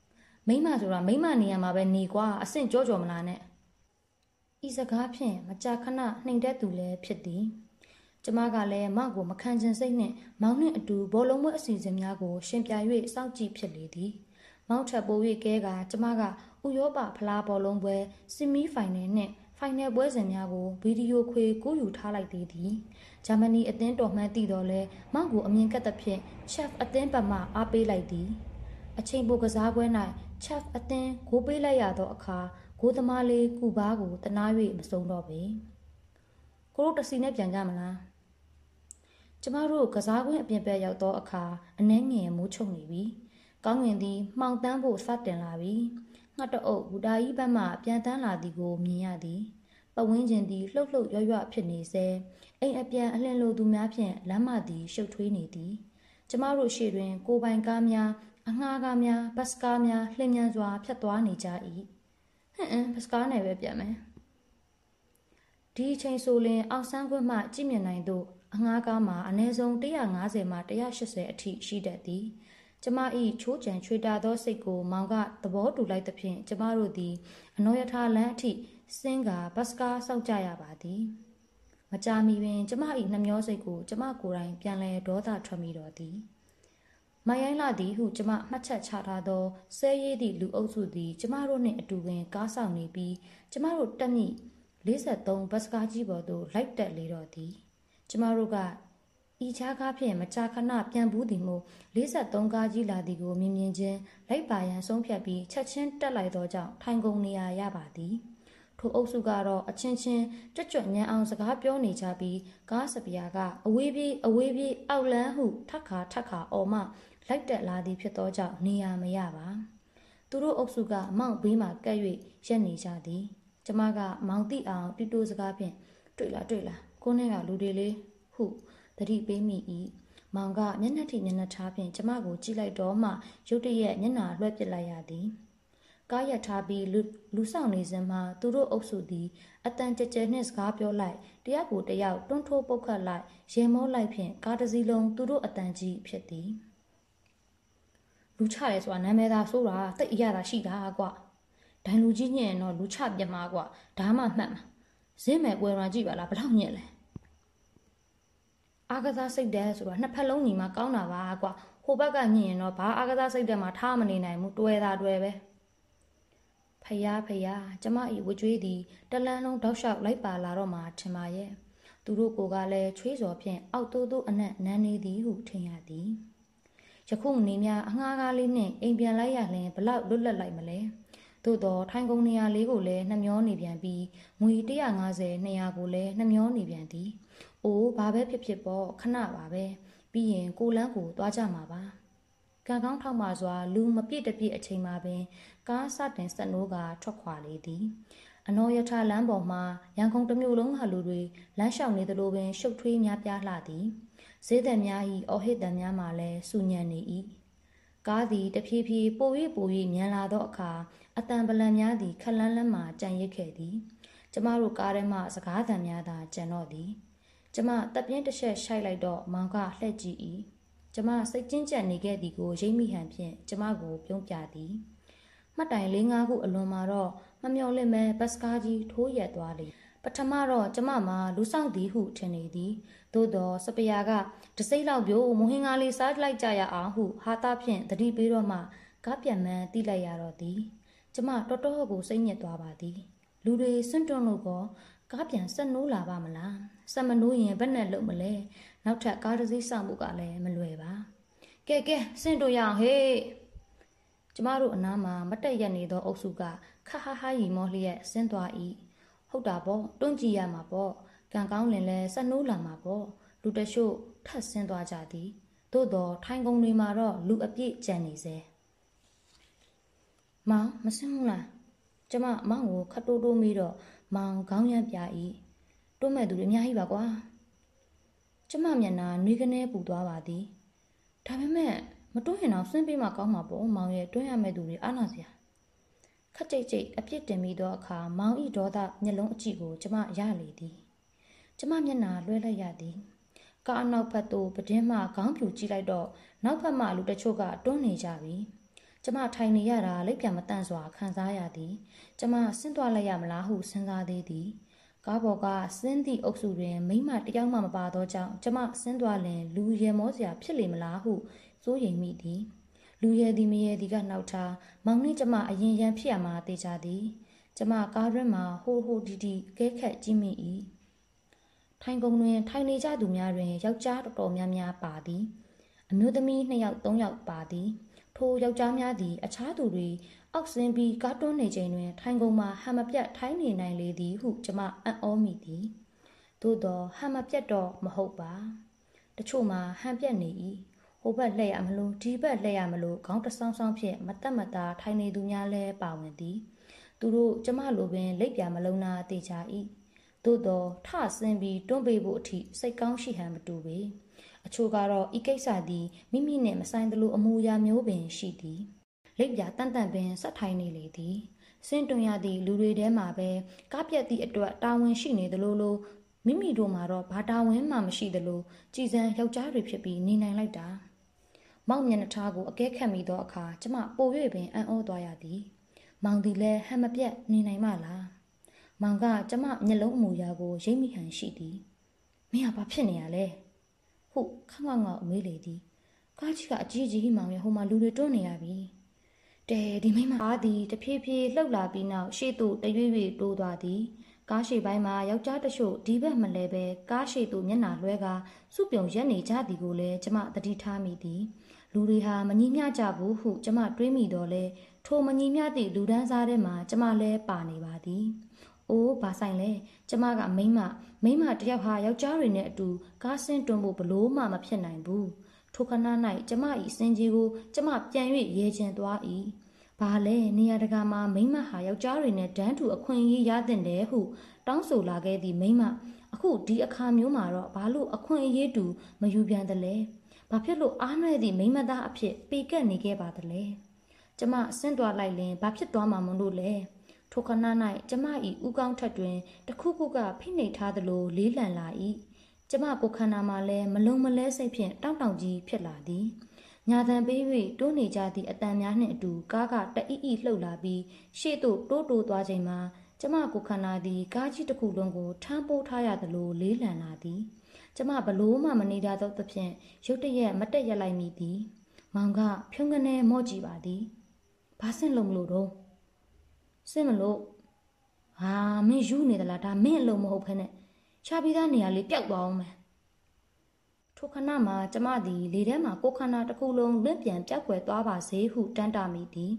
။မိမဆိုတာမိမနေရမှာပဲနေကွာအဆင့်ကြောကြောမလားနဲ့။ဤစကားဖြင့်မကြာခဏနှိမ်တဲ့သူလည်းဖြစ်သည်။ကျမကလည်းမောင်ကိုမခံချင်စိတ်နှင့်မောင်နှင့်အတူဘောလုံးပွဲအစီအစဉ်များကို ရှင်းပြ၍စောင့်ကြည့်ဖြစ်လေသည်။မောက်ထပ်ပိုး၍ကဲကကျမက ဥရောပဖလားဘောလုံးပွဲဆီမီဖိုင်နယ်နှင့်ဖိုင်နယ်ပွဲစဉ်များကိုဗီဒီယိုခွေကူးယူထားလိုက်သေးသည်ဂျာမနီအသင်းတော်မှန်းသိတော်လဲမောက်ကိုအမြင်ကပ်သဖြင့် chef အသင်းဘက်မှအားပေးလိုက်သည်အချိန်ပိုကစားပွဲ၌ chef အသင်းဂိုးပေးလိုက်ရသောအခါဂိုးသမားလေးကူဘားကိုတနာ၍မစုံတော့ပေကိုတို့တစီနဲ့ပြန်ကြမလားကျမတို့ကစားကွင်းအပြင်ဘက်ရောက်သောအခါအနှဲငယ်မိုးချုံနေပြီကောင်းငင်သည်မှောင်တန်းဖို့စတင်လာပြီ ငှက်တအုပ်ဘူတာကြီးဘက်မှပြန်တန်းလာသည်ကိုမြင်ရသည်ပဝင်းကျင်သည်လှုပ်လှုပ်ရွရွဖြစ်နေစေအိမ်အပြန်အလင်းလိုသူများဖြင့်လမ်းမသည်ရှုပ်ထွေးနေသည်ကျမတို့ရှေ့တွင် ကိုပိုင်ကားများအငှားကားများဘတ်စကားများလှည့်မြန်စွာဖြတ်သွားနေကြ၏ဟင်အင်းပစကားနယ်ပဲပြန်မယ်ဒီအချိန်ဆိုရင်အောက်ဆန်းခွင့်မှကြည့်မြင်နိုင်သောအငှားကားမှာအနည်းဆုံး150မှ180အထိရှိတတ်သည် ကျမ၏ချိုးကြံချွေတာသောစိတ်ကိုမောင်ကသဘောတူလိုက်သဖြင့်ကျမတို့သည်အနောယထာလန်းအထိစင်းကဘတ်စကားစောက်ကြရပါသည်မကြာမီပင်ကျမ၏နှမျောစိတ်ကိုကျမကိုယ်တိုင်ပြန်လဲဒေါသထွက်မိတော်သည်မယိုင်းလာသည်ဟုကျမမှတ်ချက်ချထားသောဆဲရည်သည့်လူအုပ်စုသည်ကျမတို့နှင့်အတူပင်ကားဆောင်နေပြီးကျမတို့တက်မြင့်43ဘတ်စကားကြီးပေါ်သို့လိုက်တက်လေတော့သည်ကျမတို့က ဤချားကားဖြင့်မကြာခဏပြန်ဘူးသည်မို့43ကားကြီးလာသည်ကိုမြင်မြင်ချင်းလိုက်ပါရန်ဆုံးဖြတ်ပြီးချက်ချင်းတက်လိုက်သောကြောင့်ထိုင်ကုန်နေရရပါသည်ထိုအုပ်စုကတော့အချင်းချင်းကြွကြွညံအောင်စကားပြောနေကြပြီးကားစပီယာကအဝေးပြေးအဝေးပြေးအောက်လန်းဟုထက်ခါထက်ခါအော်မှလိုက်တက်လာသည်ဖြစ်သောကြောင့်နေရမရပါသူတို့အုပ်စုကမောင့်ဘေးမှကပ်၍ရက်နေကြသည်ကျမကမောင်တိအောင်တူတူစကားဖြင့်တွေ့လားတွေ့လားကိုနဲ့ကလူတွေလေးဟု တတိပေးမိ၏မောင်ကမျက်နှာထိမျက်နှာထားဖြင့်ကျမကိုကြည့်လိုက်တော့မှရုတ်တရက်မျက်နှာလွှဲပစ်လိုက်ရသည်ကားရထားပြီးလူလူဆောင်နေစဉ်မှာသူတို့အုပ်စုသည်အတန်ကြဲကြဲနှင့်စကားပြောလိုက်တယောက်ကိုတယောက်တွန်းထိုးပုတ်ခတ်လိုက်ရေမောလိုက်ဖြင့်ကားတစ်စီးလုံးသူတို့အတန်ကြီးဖြစ်သည်လူချရဲဆိုတာနာမည်သာဆိုတာတိတ်အရသာရှိတာကွာဒိုင်လူကြီးညင်တော့လူချပြမကွာဒါမှမှတ်မှာဇင်းမဲ့ပွဲရကြည့်ပါလားဘလောက်ညင်လဲ အာကစားစိတ်တဲ့ဆိုတော့နှစ်ဖက်လုံးညီမကောင်းတာပါကွာဟိုဘက်ကညင်ရင်တော့ဘာအာကစားစိတ်တဲ့မှာထားမနေနိုင်ဘူးတွဲတာတွဲပဲဖယားဖယားကျမဤဝကြွေးသည်တလန်းလုံးတောက်လျှောက်လိုက်ပါလာတော့မှထင်ပါရဲ့သူတို့ကိုကလည်းချွေးစော်ဖြင့်အောက်တိုးတိုးအနက်နန်းနေသည်ဟုထင်ရသည်ယခုနေများအငှားကားလေးနှင့်အိမ်ပြန်လိုက်ရလျင်ဘလောက်လွတ်လပ်လိုက်မလဲ သို့တော့ထိုင်ကုန်နေရာလေးကိုလည်းနှမျောနေပြန်ပြီးငွေ150 200ကိုလည်းနှမျောနေပြန်သည်။အိုးဘာပဲဖြစ်ဖြစ်ပေါ့ခဏပါပဲ။ပြီးရင်ကိုလန်းကိုသွားကြမှာပါ။ကံကောင်းထောက်မှစွာလူမပြည့်တပြည့်အချိန်မှာပင်ကားစတင်ဆက်နိုးကထွက်ခွာလေသည်။အနောယထလမ်းပေါ်မှာရန်ကုန်တစ်မျိုးလုံးဟာလူတွေလမ်းလျှောက်နေသလိုပင်ရှုပ်ထွေးများပြားလှသည်။ဈေးသက်များ၏အော်ဟစ်တံများမှလည်းစူညံနေ၏။ကားသည်တဖြည်းဖြည်းပို၍ပို၍မြန်လာသောအခါ အတန်ပလန်များသည်ခလန်းလန်းမှကြံရစ်ခဲ့သည်ကျမတို့ကားထဲမှစကားသံများသာကြံတော့သည်ကျမတပ်ပြင်းတစ်ချက်ရှိုက်လိုက်တော့မောင်ကလှည့်ကြည့်၏ကျမစိတ်ကျဉ်ကျပ်နေခဲ့သည်ကိုရိပ်မိဟန်ဖြင့်ကျမကိုပြုံးပြသည်မှတ်တိုင်၄၅ခုအလွန်မှာတော့မမျော်လင့်မဲဘတ်စကားကြီးထိုးရက်သွားလေပထမတော့ကျမမှာလူဆောင်သည်ဟုထင်နေသည်သို့တော့စပယာကတစိမ့်လောက်ပြို့မဟင်္ဂါလေးစားလိုက်ကြရအောင်ဟုဟာတာဖြင့်တတိပေးတော့မှကားပြန်မှန်းတိလိုက်ရတော့သည် ကျမတော်တော်ကိုစိတ်ညစ်သွားပါသည်လူတွေစွန့်တွန်းလို့ကောကားပြန်ဆက်နိုးလာပါမလားဆက်မနိုးရင်ဘယ်နဲ့လုပ်မလဲနောက်ထပ်ကားတစ်စီးဆောင်ဖို့ကလည်းမလွယ်ပါကဲကဲဆင့်တို့ရအောင်ဟေးကျမတို့အနားမှာမတက်ရက်နေသောအုပ်စုကခဟဟရီမောလျက်ဆင်းသွား၏ဟုတ်တာပေါ့တွန့်ကြည့်ရမှာပေါ့ကံကောင်းလင်လဲဆက်နိုးလာမှာပေါ့လူတချို့ထပ်ဆင်းသွားကြသည်သို့တော့ထိုင်ကုန်တွေမှာတော့လူအပြည့်ကြံနေစေ မောင်မစင်းဘူးလားကျမမောင်ကိုခတ်တိုးတိုးမိတော့မောင်ခေါင်းရမ်းပြ၏တွတ်မဲ့သူတွေအများကြီးပါကွာကျမမျက်နှာနှွေးကနေပူသွားပါသည်ဒါပေမဲ့မတွန်းရင်တော့ဆင်းပေးမှကောင်းမှာပေါ့မောင်ရဲ့တွန်းရမဲ့သူတွေအားနာစရာခက်ကြိတ်ကြိတ်အပြစ်တင်ပြီးသောအခါမောင်ဤဒေါသမျက်လုံးအကြည့်ကိုကျမရလေသည်ကျမမျက်နှာလွှဲလိုက်ရသည်ကားနောက်ဘက်သို့ပဒင်းမှခေါင်းဖြူကြည့်လိုက်တော့နောက်ဘက်မှလူတချို့ကတွန်းနေကြပြီ ကျမထိုင်နေရတာလက်ပြန်မတန့်စွာခံစားရသည်ကျမဆင်းသွားလိုက်ရမလားဟုစဉ်းစားသေးသည်ကားပေါ်ကဆင်းသည့်အုပ်စုတွင်မိမတယောက်မှမပါသောကြောင့်ကျမဆင်းသွားလင်လူရဲမောစရာဖြစ်လေမလားဟုစိုးရိမ်မိသည်လူရဲသည်မရဲသည်ကနောက်ထားမောင်နှင့်ကျမအရင်ရန်ဖြစ်ရမှာတေချာသည်ကျမကားရင်းမှာဟိုဟိုဒီဒီကဲခက်ကြည့်မိ၏ထိုင်ကုန်တွင် ထိုင်နေကြသူများတွင်ယောက်ျားတော်တော်များများပါသည် အမျိုးသမီး2ယောက်3ယောက်ပါသည် ထိုယောက်ျားများသည် အခြားသူတွေ အောက်ဆင်းပြီးကားတွန်းနေချိန်တွင် ထိုင်ကုန်မှာဟန်မပြတ်ထိုင်းနေနိုင်လေသည်ဟု ကျမအံ့ဩမိသည်သို့သောဟန်မပြတ်တော့မဟုတ်ပါတချို့မှာဟန်ပြတ်နေ၏ဟိုဘက်လှည့်ရမလို့ဒီဘက်လှည့်ရမလို့ခေါင်းတဆောင်းဆောင်းဖြင့်မတက်မတာထိုင်နေသူများလည်းပါဝင်သည်သူတို့ကျမလိုပင်လက်ပြမလုံးနာတေချာ၏သို့သောထဆင်းပြီးတွန်းပေးဖို့အထိစိတ်ကောင်းရှိဟန်မတူပေ အချို့ကတော့ဤကိစ္စသည်မိမိနှင့်မဆိုင်သလိုအမူအရာမျိုးပင်ရှိသည်လက်ပြတန်တန်ပင်ဆက်ထိုင်နေလေသည်စင့်တွင်ရသည့်လူတွေထဲမှာပဲကားပြက်သည့်အတွက်တာဝန်ရှိနေသလိုလိုမိမိတို့မှာတော့ဘာတာဝန်မှမရှိသလိုကြည်စံယောက်ျားတွေဖြစ်ပြီးနေနိုင်လိုက်တာမောင်မျက်နှာထားကိုအကဲခတ်မိသောအခါကျမပို၍ပင်အံ့ဩသွားရသည်မောင်သည်လည်းဟန်မပြတ်နေနိုင်မလားမောင်ကကျမမျက်လုံးအမူအရာကိုရိပ်မိဟန်ရှိသည်မင်းကဘာဖြစ်နေရလဲ ဟုတ်ခန့်ခန့်ငေါအမေးလေသည်ကားကြီးကအကြီးကြီးမောင်ရဲ့ဟိုမှာလူတွေတွန်းနေရပြီတဲဒီမိမအားသည်တဖြည်းဖြည်းလှုပ်လာပြီးနောက်ရှေ့သို့တရွေ့ရွေ့တိုးသွားသည်ကားရှိပိုင်းမှာယောက်ျားတချို့ဒီဘက်မလဲပဲကားရှိသို့မျက်နှာလွှဲကစုပြုံရက်နေကြသည်ကိုလည်းကျမသတိထားမိသည်လူတွေဟာမညီမျှကြဘူးဟုကျမတွေးမိတော့လဲထိုမညီမျှသည့်လူဒန်းစားထဲမှာကျမလည်းပါနေပါသည်။ အိုးဘာဆိုင်လဲကျမကမိမမိမတယောက်ဟာယောက်ျားတွေနဲ့အတူကားဆင်းတွန်းဖို့ဘလို့မှမဖြစ်နိုင်ဘူး။ထိုခဏ၌ကျမ၏စင်ကြီးကိုကျမပြန်၍ရဲချင်သွား၏။ဘာလဲနေရာတကာမှာမိမဟာယောက်ျားတွေနဲ့တန်းတူအခွင့်အရေးရတဲ့တယ်ဟုတောင်းဆိုလာခဲ့သည့်မိမအခုဒီအခါမျိုးမှာတော့ဘာလို့အခွင့်အရေးတူမယူပြန်သလဲ။ဘာဖြစ်လို့အားနွဲ့သည့်မိမသားအဖြစ်ပေကက်နေခဲ့ပါသလဲ။ကျမအဆင့်တွားလိုက်ရင်ဘာဖြစ်သွားမှာမလို့လဲ။ ထိုခဏ၌ကျမ၏ဥကောင်းထက်တွင်တခုခုကဖိနှိပ်ထားသလိုလေးလံလာ၏ကျမကိုခန္ဓာမှာလည်းမလုံးမလဲစိတ်ဖြင့်တောင့်တောင့်ကြီးဖြစ်လာသည်ညာတန်ပေး၍တိုးနေကြသည့်အတန်များနှင့်အတူကားကတအိအိလှုပ်လာပြီးရှေ့သို့တိုးတိုးသွားချိန်မှာကျမကိုခန္ဓာသည်ကားကြီးတစ်ခုလုံးကိုထမ်းပိုးထားရသလိုလေးလံလာသည်ကျမဘလို့မှမနေကြသောသဖြင့်ရုတ်တရက်မတက်ရက်လိုက်မိသည်မောင်ကဖြုံးကနေမော့ကြည့်ပါသည်ဘာဆင့်လုံးမလို့တော့ စစ်မလို့ဟာမင်းယူနေသလားဒါမင်းအလုံးမဟုတ်ဖ ೇನೆ ရှားပြီးသားနေရာလေးပျောက်သွားအောင်မယ်ထိုခဏမှာကျမသည်လေထဲမှာကိုခန္ဓာတစ်ခုလုံးလွင့်ပြန်ပြောက်ွယ်သွားပါစေဟုတန်းတာမိသည်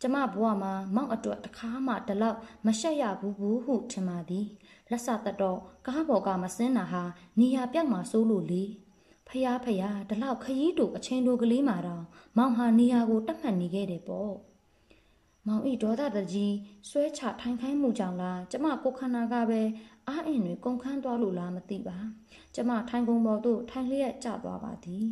ကျမဘဝမှာမောက်အတွက်တစ်ခါမှဒီလောက်မရှက်ရဘူးဘူးဟုထင်ပါသည်လက်စတတော့ကားပေါ်ကမစင်းတာဟာနေရာပြောက်မှာစိုးလို့လေဖျားဖျားဒီလောက်ခရီးတူအချင်းတို့ကလေးမှာတော့မောင်ဟာနေရာကိုတတ်မှတ်နေခဲ့တယ်ပေါ့ မောင်ဤဒေါသတကြီးဆွဲချထိုင်ခိုင်းမှုကြောင့်လားကျမကိုခန္ဓာကပဲအားအင်တွေကုန်ခန်းသွားလို့လားမသိပါကျမထိုင်ကုန်ပေါ်သို့ထိုင်လျက်ကျသွားပါသည်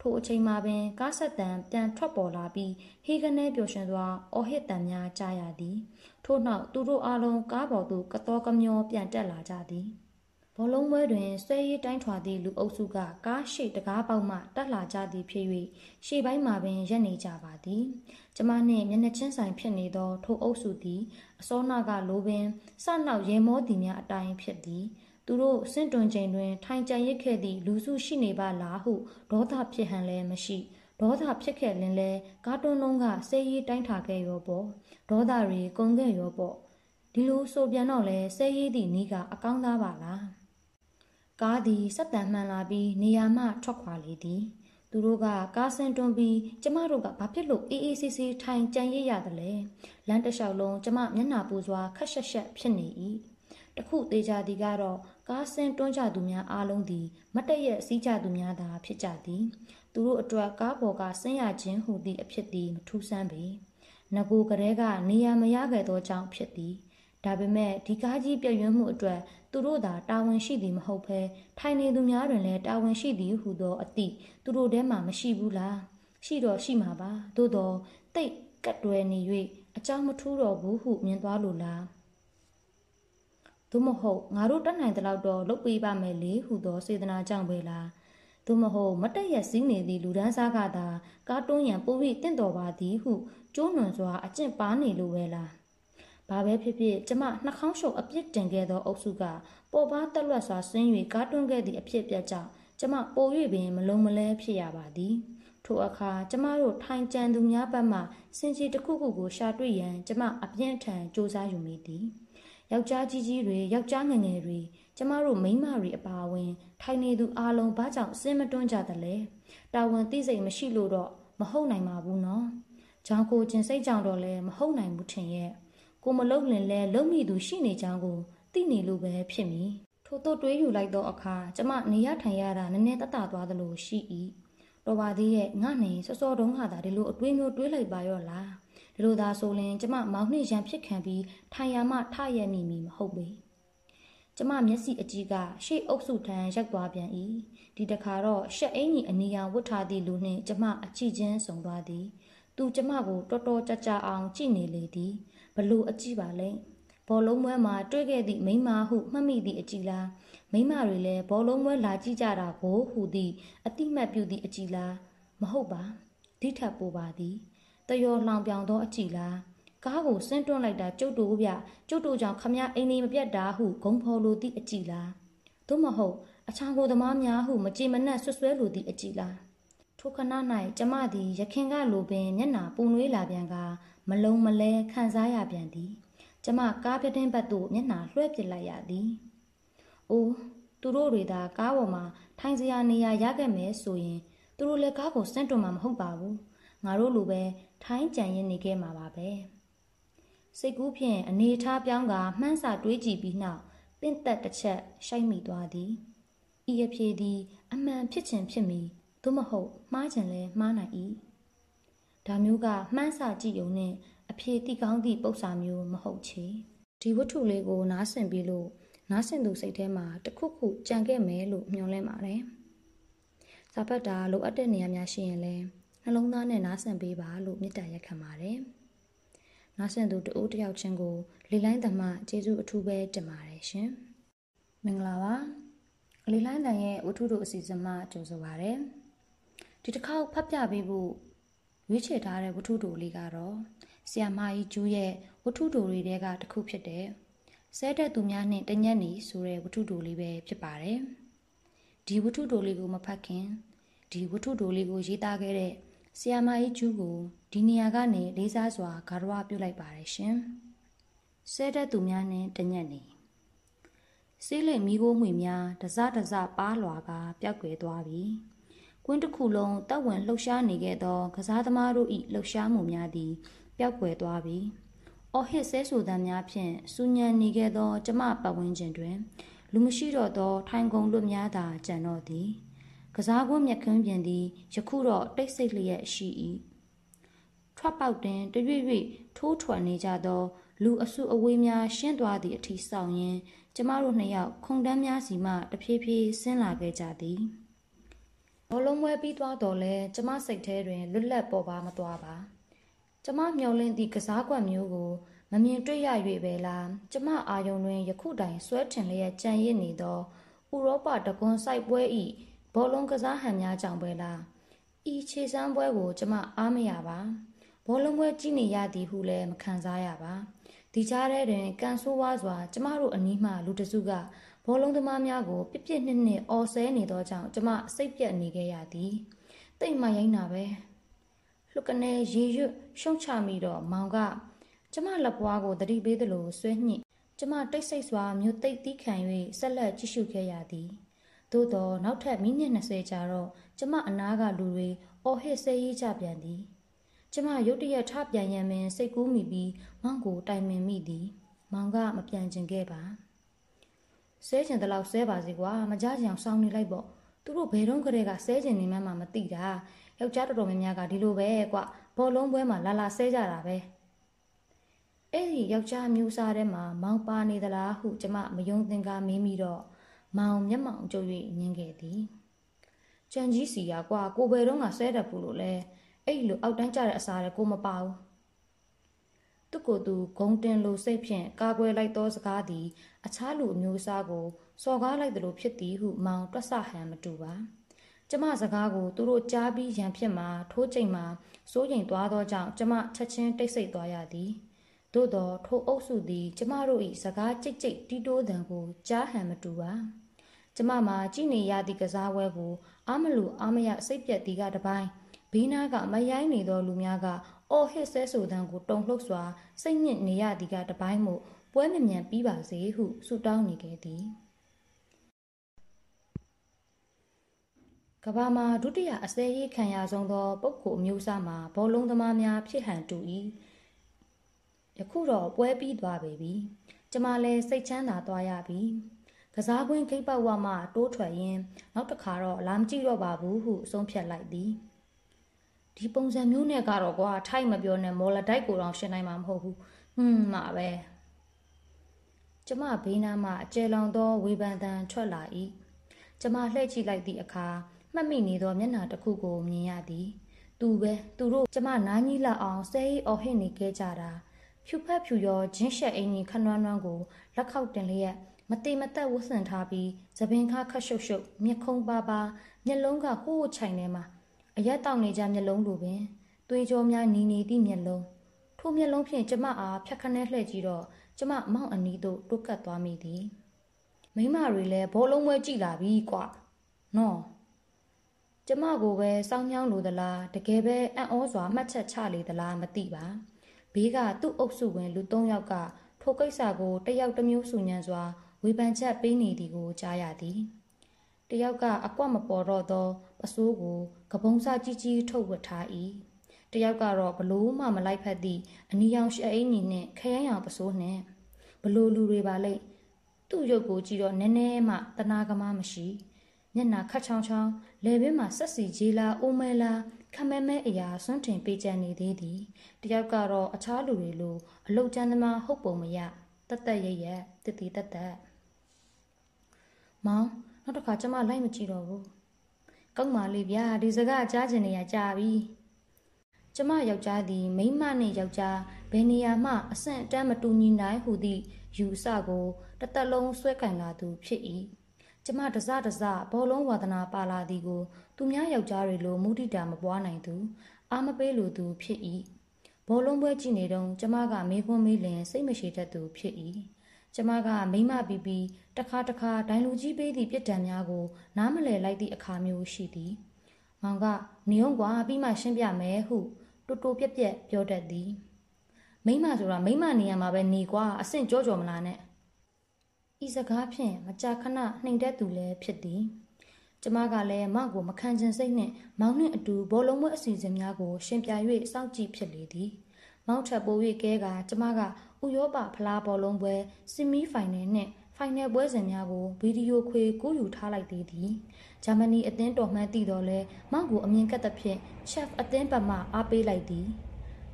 ထိုအချိန်မှာပင်ကားဆက်တံပြန်ထွက်ပေါ်လာပြီးဟေးကနေပျော်ရွှင်စွာအော်ဟစ်တံများကြားရသည်ထို့နောက်သူတို့အားလုံးကားပေါ်သို့ကတော်ကမျောပြန်တက်လာကြသည် ဘောလုံးပွဲတွင်ဆွဲရည်တိုင်းထွာသည့်လူအုပ်စုကကားရှိတကားပေါက်မှတက်လာကြသည်ဖြစ်၍ရှေ့ပိုင်းမှာပင်ရက်နေကြပါသည်ကျမနှင့်မျက်နှာချင်းဆိုင်ဖြစ်နေသောထိုအုပ်စုသည်အစောနာကလိုပင်စနောက်ရေမောသည်များအတိုင်းဖြစ်သည်သူတို့စင့်တွင်ချိန်တွင် ထိုင်ကြံရစ်ခဲ့သည့်လူစုရှိနေပါလားဟုဒေါသဖြစ်ဟန်လည်းမရှိဒေါသဖြစ်ခဲ့လင်လဲကားတွန်းလုံးကစေးရီးတိုင်းထာခဲ့ရောပေါ့ဒေါသတွေကုန်ခဲ့ရောပေါ့ဒီလိုဆိုပြန်တော့လဲစေးရီးသည့်နီးကအကောင်းသားပါလား ကားသည်စက်တန်မှန်လာပြီးနေရာမှထွက်ခွာလေသည်သူတို့ကကားဆင်းတွန်းပြီးကျမတို့ကဘာဖြစ်လို့အေးအေးဆေးဆေးထိုင်ကြံရရသလဲလမ်းတစ်လျှောက်လုံးကျမမျက်နှာပူစွာခက်ရှက်ရှက်ဖြစ်နေ၏တခုသေးကြသည်ကတော့ကားဆင်းတွန်းကြသူများအားလုံးသည်မတည့်ရစီးကြသူများသာဖြစ်ကြသည်သူတို့အတွက်ကားပေါ်ကဆင်းရခြင်းဟူသည့်အဖြစ်သည်မထူးဆန်းပေငကိုကလေးကနေရာမရခဲ့သောကြောင့်ဖြစ်သည်ဒါပေမဲ့ဒီကားကြီးပြည့်ရွံ့မှုအတွက် သူတို့သာတာဝန်ရှိသည်မဟုတ်ဘဲထိုင်နေသူများတွင်လည်းတာဝန်ရှိသည်ဟုသောအသည့်သူတို့ထဲမှာမရှိဘူးလားရှိတော့ရှိမှာပါသို့တော့တိတ်ကတ်တွယ်နေ၍အကြောင်းမထူးတော့ဘူးဟုမြင်သွားလို့လားသို့မဟုတ်ငါတို့တတ်နိုင်တဲ့လောက်တော့လုပ်ပေးပါမယ်လေဟုသောစေတနာကြောင့်ပဲလားသို့မဟုတ်မတက်ရစည်းနေသည့်လူဒန်းစားကသာကားတွန်းရန်ပိုပြီးတင့်တော်ပါသည်ဟုကျိုးနွန်စွာအကျင့်ပါနေလို့ပဲလား ဘာပဲဖြစ်ဖြစ်ကျမနှာခေါင်းရှုပ်အပြစ်တင်ခဲ့သောအုပ်စုကပေါ်ပါတက်လွတ်စွာဆင်း၍ကားတွန်းခဲ့သည့်အဖြစ်ပြကြောင့်ကျမပို၍ပင်မလုံးမလဲဖြစ်ရပါသည်ထိုအခါကျမတို့ထိုင်ကြံသူများဘက်မှစင်ကြီးတစ်ခုခုကိုရှာတွေ့ရန်ကျမအပြင်းထန်စူးစမ်းယူမိသည်ယောက်ျားကြီးကြီးတွေယောက်ျားငယ်ငယ်တွေကျမတို့မိန်းမတွေအပါအဝင် ထိုင်နေသူအလုံးဘာကြောင့်အစင်းမတွန်းကြသလဲတာဝန်သိစိတ်မရှိလို့တော့မဟုတ်နိုင်ပါဘူးနော်။ကြောင်ကိုကျင်စိတ်ကြောင့်တော့လည်းမဟုတ်နိုင်ဘူးထင်ရဲ့ ကိုမလုံလင်လဲလုံမိသူရှိနေကြောင်းကိုသိနေလို့ပဲဖြစ်မည်ထို့သို့တွေးယူလိုက်သောအခါကျမနေရထိုင်ရတာနည်းနည်းတတသွားသလိုရှိ၏တော်ပါသေးရဲ့ငါနေစောစောတုန်းကသာဒီလိုအတွေးမျိုးတွေးလိုက်ပါရောလားဒီလိုသာဆိုရင်ကျမမောင်နှင့်ရန်ဖြစ်ခံပြီးထိုင်ရမှထရမိမိမဟုတ်ပေကျမမျက်စိအကြီးကရှေ့အုပ်စုထံရောက်သွားပြန်၏ဒီတခါတော့ရှက်အင်းကြီးအနီရောင်ဝတ်ထားသည့်လူနှင့်ကျမအချီချင်းဆုံသွားသည် သူကျမကိုတော်တော်ကြကြအောင်ကြည့်နေလေသည် ဘလို့အကြည့်ပါလဲဘောလုံးပွဲမှာတွေ့ခဲ့သည့်မိန်းမဟုမှတ်မိသည့်အကြည်လားမိန်းမတွေလည်းဘောလုံးပွဲလာကြည့်ကြတာကိုဟူသည့်အတိမတ်ပြုသည့်အကြည်လားမဟုတ်ပါဒီထပ်ပိုပါသည်တယောလောင်ပြောင်သောအကြည်လားကားကိုဆင်းတွန်းလိုက်တာကျုပ်တို့ဗျကျုပ်တို့ကြောင့်ခမအိမ်နေမပြတ်တာဟုဂုံဖော်လိုသည့်အကြည်လားသို့မဟုတ်အချောင်ကိုသမားများဟုမကြည်မနှက်ဆွဆွဲလိုသည့်အကြည်လားထိုခဏ၌ကျမသည်ရခင်ကလိုပင်မျက်နာပူနွေးလာပြန်က မလုံးမလဲခံစားရပြန်သည်ကျမကားပြတင်းဘက်သို့မျက်နှာလွှဲပစ်လိုက်ရသည်။အိုးသူတို့တွေသာကားပေါ်မှာထိုင်စရာနေရာရခဲ့မယ်ဆိုရင်သူတို့လည်းကားကိုစန့်တွန်မှာမဟုတ်ပါဘူး။ငါတို့လိုပဲထိုင်းကြံရင်နေခဲ့မှာပါပဲ။စိတ်ကူးဖြင့်အနေထားပြောင်းကမှန်းစာတွေးကြည့်ပြီးနောက်ပင့်သက်တစ်ချက်ရှိုက်မိသွားသည်။ဤအဖြေသည် အမှန်ဖြစ်ခြင်းဖြစ်မီသို့မဟုတ်မှားခြင်းလည်းမှားနိုင်၏။ ဒါမျိုးကမှန်းစာကြည့်ုံနဲ့အဖြေတိကောင်းသည့်ပုံစံမျိုးမဟုတ်ချေဒီဝတ္ထုလေးကိုနားဆင်ပြီးလို့နားဆင်သူစိတ်ထဲမှာတခုခုကြံခဲ့မယ်လို့မျှော်လင့်ပါတယ်စာဖတ်တာလိုအပ်တဲ့နေရာများရှိရင်လည်းနှလုံးသားနဲ့နားဆင်ပေးပါလို့မေတ္တာရက်ခံပါတယ်နားဆင်သူတဦးတယောက်ချင်းကိုလေလိုင်းသမားကျေးဇူးအထူးပဲတင်ပါတယ်ရှင်မင်္ဂလာပါလေလိုင်းတန်ရဲ့ဝတ္ထုတို့အစီအစဉ်မှကြိုဆိုပါရစေဒီတစ်ခေါက်ဖတ်ပြပေးဖို့ ရွေးချယ်ထားတဲ့ဝတ္ထုတို့လေးကတော့ဆီယမကြီးကျူးရဲ့ဝတ္ထုတိုတွေတဲကတစ်ခုဖြစ်တဲ့ဆဲတဲ့သူများနဲ့တညက်နေဆိုတဲ့ဝတ္ထုတိုလေးပဲဖြစ်ပါတယ်ဒီဝတ္ထုတိုလေးကိုမဖတ်ခင်ဒီဝတ္ထုတိုလေးကိုရေးသားခဲ့တဲ့ဆီယမကြီးကျူးကိုဒီနေရာကနေလေးစားစွာဂါရဝပြုလိုက်ပါတယ်ရှင်ဆဲတဲ့သူများနဲ့တညက်နေစေးလိမ်မိခိုးမှွေများတစတစပါလွာကပျောက်ကွယ်သွားပြီ ကွင်းတစ်ခုလုံးတပ်ဝင်လှုပ်ရှားနေခဲ့သော ကစားသမားတို့၏လှုပ်ရှားမှုများသည်ပျောက်ကွယ်သွားပြီ။အော်ဟစ်ဆဲဆူသံများဖြင့်စူညံနေခဲ့သော ကျမပတ်ဝန်းကျင်တွင် လူမရှိတော့သော ထိုင်ကုန်လွတ်များသာကြံတော့သည်။ကစားကွန်းမြက်ခင်းပြင်သည်ယခုတော့တိတ်ဆိတ်လျက်ရှိ၏။ထွက်ပေါက်တွင်တရွေ့ရွေ့ထိုးထွက်နေကြသော လူအစုအဝေးများရှင်းသွားသည့်အထိဆောင်ရင်းကျမတို့နှစ်ယောက်ခုံတန်းများစီမှတဖြည်းဖြည်းဆင်းလာခဲ့ကြသည် ဘောလုံးပွဲပြီးသွားတော့လဲကျမစိတ်ထဲတွင်လွတ်လပ်ပေါ်ပါမသွားပါကျမမျောလင့်သည့်ကစားကွက်မျိုးကိုမမြင်တွေ့ရ၍ပဲလားကျမအာယုံတွင်ယခုတိုင်ဆွဲထင်လျက်ကြံရစ်နေသောဥရောပတကွန်စိုက်ပွဲ၏ဘောလုံးကစားဟန်များကြောင့်ပဲလားဤခြေစမ်းပွဲကိုကျမအားမရပါဘောလုံးပွဲကြည့်နေရသည်ဟုလည်းမခံစားရပါဒီကြားထဲတွင်ကန်ဆိုးဝါးစွာကျမတို့အနီးမှလူတစုက ဘောလုံးသမားများကိုပြပြနှစ်နှစ်အော်ဆဲနေသောကြောင့်ကျမစိတ်ပြက်နေခဲ့ရသည်တိတ်မှရိုင်းတာပဲလှုပ်ကနေရေရွတ်ရှုံချမိတော့မောင်ကကျမလက်ပွားကိုတတိပေးသလိုဆွဲညှိကျမတိတ်ဆိတ်စွာမြို့သိပ်တီးခံ၍ဆက်လက်ကြည့်ရှုခဲ့ရသည်သို့သောနောက်ထပ်မိနစ်20ကြာတော့ကျမအနားကလူတွေအော်ဟစ်ဆဲရေးကြပြန်သည်ကျမရုတ်တရက်ထပြန်ရန်ပင်စိတ်ကူးမိပြီးမောင်ကိုတိုင်ပင်မိသည် မောင်ကမပြန်ကျင်ခဲ့ပါ ဆဲကျင်တလောက်ဆဲပါစေကွာမကြကြအောင်စောင်းနေလိုက်ပေါ့သူတို့ဘယ်တော့ကလေးကဆဲကျင်နေမှမသိတာယောက်ျားတော်တော်များများကဒီလိုပဲကွဘောလုံးပွဲမှာလာလာဆဲကြတာပဲအဲ့ဒီယောက်ျားမျိုးစားထဲမှာမောင်ပါနေသလားဟုကျမမယုံသင်္ကာမင်းပြီးတော့မောင်မျက်မှောင်ကျုပ်၍ညင်ခဲ့သည်ကြံကြီးစီရကွာကိုဘယ်တော့မှဆဲတတ်ဘူးလို့လဲအဲ့လိုအောက်တန်းကြတဲ့အစားလည်းကိုမပါဘူး သူကိုယ်သူဂုံတင်လိုစိတ်ဖြင့်ကာကွယ်လိုက်သောစကားသည် အခြားလူအမျိုးအစားကိုစော်ကားလိုက်သလိုဖြစ်သည်ဟုမောင်တွက်ဆဟန်မတူပါကျမစကားကိုသူတို့ကြားပြီးရန်ဖြစ်မှာထိုးချိန်မှာစိုးရိမ်သွားသောကြောင့်ကျမချက်ချင်းတိတ်ဆိတ်သွားရသည်သို့သောထိုအုပ်စုသည် ကျမတို့၏စကားကြိတ်ကြိတ်တီးတိုးသံကိုကြားဟန်မတူပါကျမမှာကြည်နေရသည့်ကစားဝဲကို အာမလူအာမရစိတ်ပြက်သည်ကတပိုင်းဘီနာကမရိုင်းနေသောလူများက အော်ဟစ်ဆဲဆိုသံကိုတုံလှုပ်စွာစိတ်ညစ်နေရသည်ကတပိုင်းမို့ပွဲမမြန်ပြီးပါစေဟုဆုတောင်းနေခဲ့သည်ကဘာမှာဒုတိယအစဲရေးခံရဆုံးသောပုဂ္ဂိုလ်အမျိုးအစားမှာဘောလုံးသမားများဖြစ်ဟန်တူ၏ယခုတော့ပွဲပြီးသွားပေပြီကျမလည်းစိတ်ချမ်းသာသွားရပြီကစားကွင်းဂိတ်ပေါက်ဝမှတိုးထွက်ရင်းနောက်တစ်ခါတော့လာမကြည့်တော့ပါဘူးဟုဆုံးဖြတ်လိုက်သည် ဒီပုံစံမျိုးနဲ့ကတော့ကွာထိုက်မပြောနဲ့မော်လဒိုက်ကိုတော့ရှင်းနိုင်မှာမဟုတ်ဘူးဟွန်းမှာပဲကျမဘေးနားမှအကျယ်လောင်သောဝေဖန်သံထွက်လာ၏ကျမလှည့်ကြည့်လိုက်သည့်အခါမှတ်မိနေသောမျက်နှာတစ်ခုကိုမြင်ရသည်သူပဲသူတို့ကျမနားကြီးလောက်အောင်ဆဲရီအော်ဟစ်နေခဲ့ကြတာဖြူဖက်ဖြူရောဂျင်းရှက်အင်းကြီးခနွမ်းနွမ်းကိုလက်ခောက်တင်လျက်မတိမသက်ဝှဆန်ထားပြီးသပင်ခါခတ်ရှုပ်ရှုပ်မျက်ခုံးပါပါမျက်လုံးကဟိုးချိုင်ထဲမှာ အရက်တောက်နေကြမျက်လုံးလိုပင်သွေးကြောများနီနီသည့်မျက်လုံးထိုမျက်လုံးဖြင့်ကျမအားဖြတ်ခနဲလှည့်ကြည့်တော့ကျမမောင်အနီးသို့တွတ်ကတ်သွားမိသည်မိမတွေလည်းဘောလုံးပွဲကြည့်လာပြီကွာနော်ကျမကိုပဲစောင်းမြောင်းလိုသလားတကယ်ပဲအံ့ဩစွာမှတ်ချက်ချလေသလားမသိပါဘေးကသူ့အုပ်စုဝင်လူ၃ယောက်ကထိုကိစ္စကိုတယောက်တစ်မျိုးစုညံစွာဝေဖန်ချက်ပေးနေသည်ကိုကြားရသည် တယောက်ကအကွက်မပေါ်တော့သောပစိုးကိုကပုံးစားကြီးကြီးထုတ်ဝတ်ထား၏တယောက်ကတော့ဘလို့မှမလိုက်ဖက်သည့်အနီရောင်ရှအိန်းကြီးနှင့်ခရမ်းရောင်ပစိုးနှင့်ဘလို့လူတွေပါလိမ့်သူ့ရုပ်ကိုကြည့်တော့နည်းနည်းမှတနာကမားမရှိမျက်နာခတ်ချောင်းချောင်းလယ်ဘင်းမှာဆက်စီကြီးလားအိုမဲလားခမဲမဲအရာစွန့်တင်ပေးကြနေသေးသည်တယောက်ကတော့အခြားလူတွေလိုအလုတ်ကျန်းသမားဟုတ်ပုံမရတတ်တက်ရရက်တတိတတ်တက်မောင် နောက်တစ်ခါကျမလိုက်မကြည့်တော့ဘူးကောက်ပါလေဗျာဒီစကားကြားချင်နေရကြာပြီကျမယောက်ျားသည်မိန်းမနှင့်ယောက်ျားဘယ်နေရာမှအဆင့်အတန်းမတူညီနိုင်ဟုသည့်ယူဆကိုတသက်လုံးဆွဲကင်လာသူဖြစ်၏ကျမတစတစဘောလုံးဝါသနာပါလာသည်ကို သူများယောက်ျားတွေလိုမုဒိတာမပွားနိုင်သူအာမပေးလိုသူဖြစ်၏ဘောလုံးပွဲကြည့်နေတော့ကျမကမေးခွန်းမေးလင်စိတ်မရှိတတ်သူဖြစ်၏ ကျမကမိမပီပီတခါတခါဒိုင်လူကြီးပေးသည့်ပြစ်ဒဏ်များကို နားမလည်လိုက်သည့်အခါမျိုးရှိသည်။မောင်ကနေုံကွာပြီးမှရှင်းပြမယ်ဟုတူတူပြက်ပြက်ပြောတတ်သည်။မိမဆိုတာမိမနေရမှာပဲနေကွာအဆင့်ကြောကြောမလားနဲ့။ဤစကားဖြင့်မကြာခဏနှိမ်တဲ့သူလည်းဖြစ်သည်။ကျမကလည်းမောင်ကိုမခံချင်စိတ်နဲ့မောင်နှင့်အတူဘောလုံးမွဲအစီအစဉ်များကို ရှင်ပြ၍စောင့်ကြည့်ဖြစ်လေသည်။မောင်ထပ်ပိုး၍ကဲကကျမက ဥရောပဖလားဘောလုံးပွဲဆီမီဖိုင်နယ်နှင့်ဖိုင်နယ်ပွဲစဉ်များကိုဗီဒီယိုခွေကူးယူထားလိုက်သေးသည်ဂျာမနီအသင်းတော်မှန်းသိတော်လဲမောက်ကိုအမြင်ကပ်သဖြင့် chef အသင်းပတ်မှအားပေးလိုက်သည်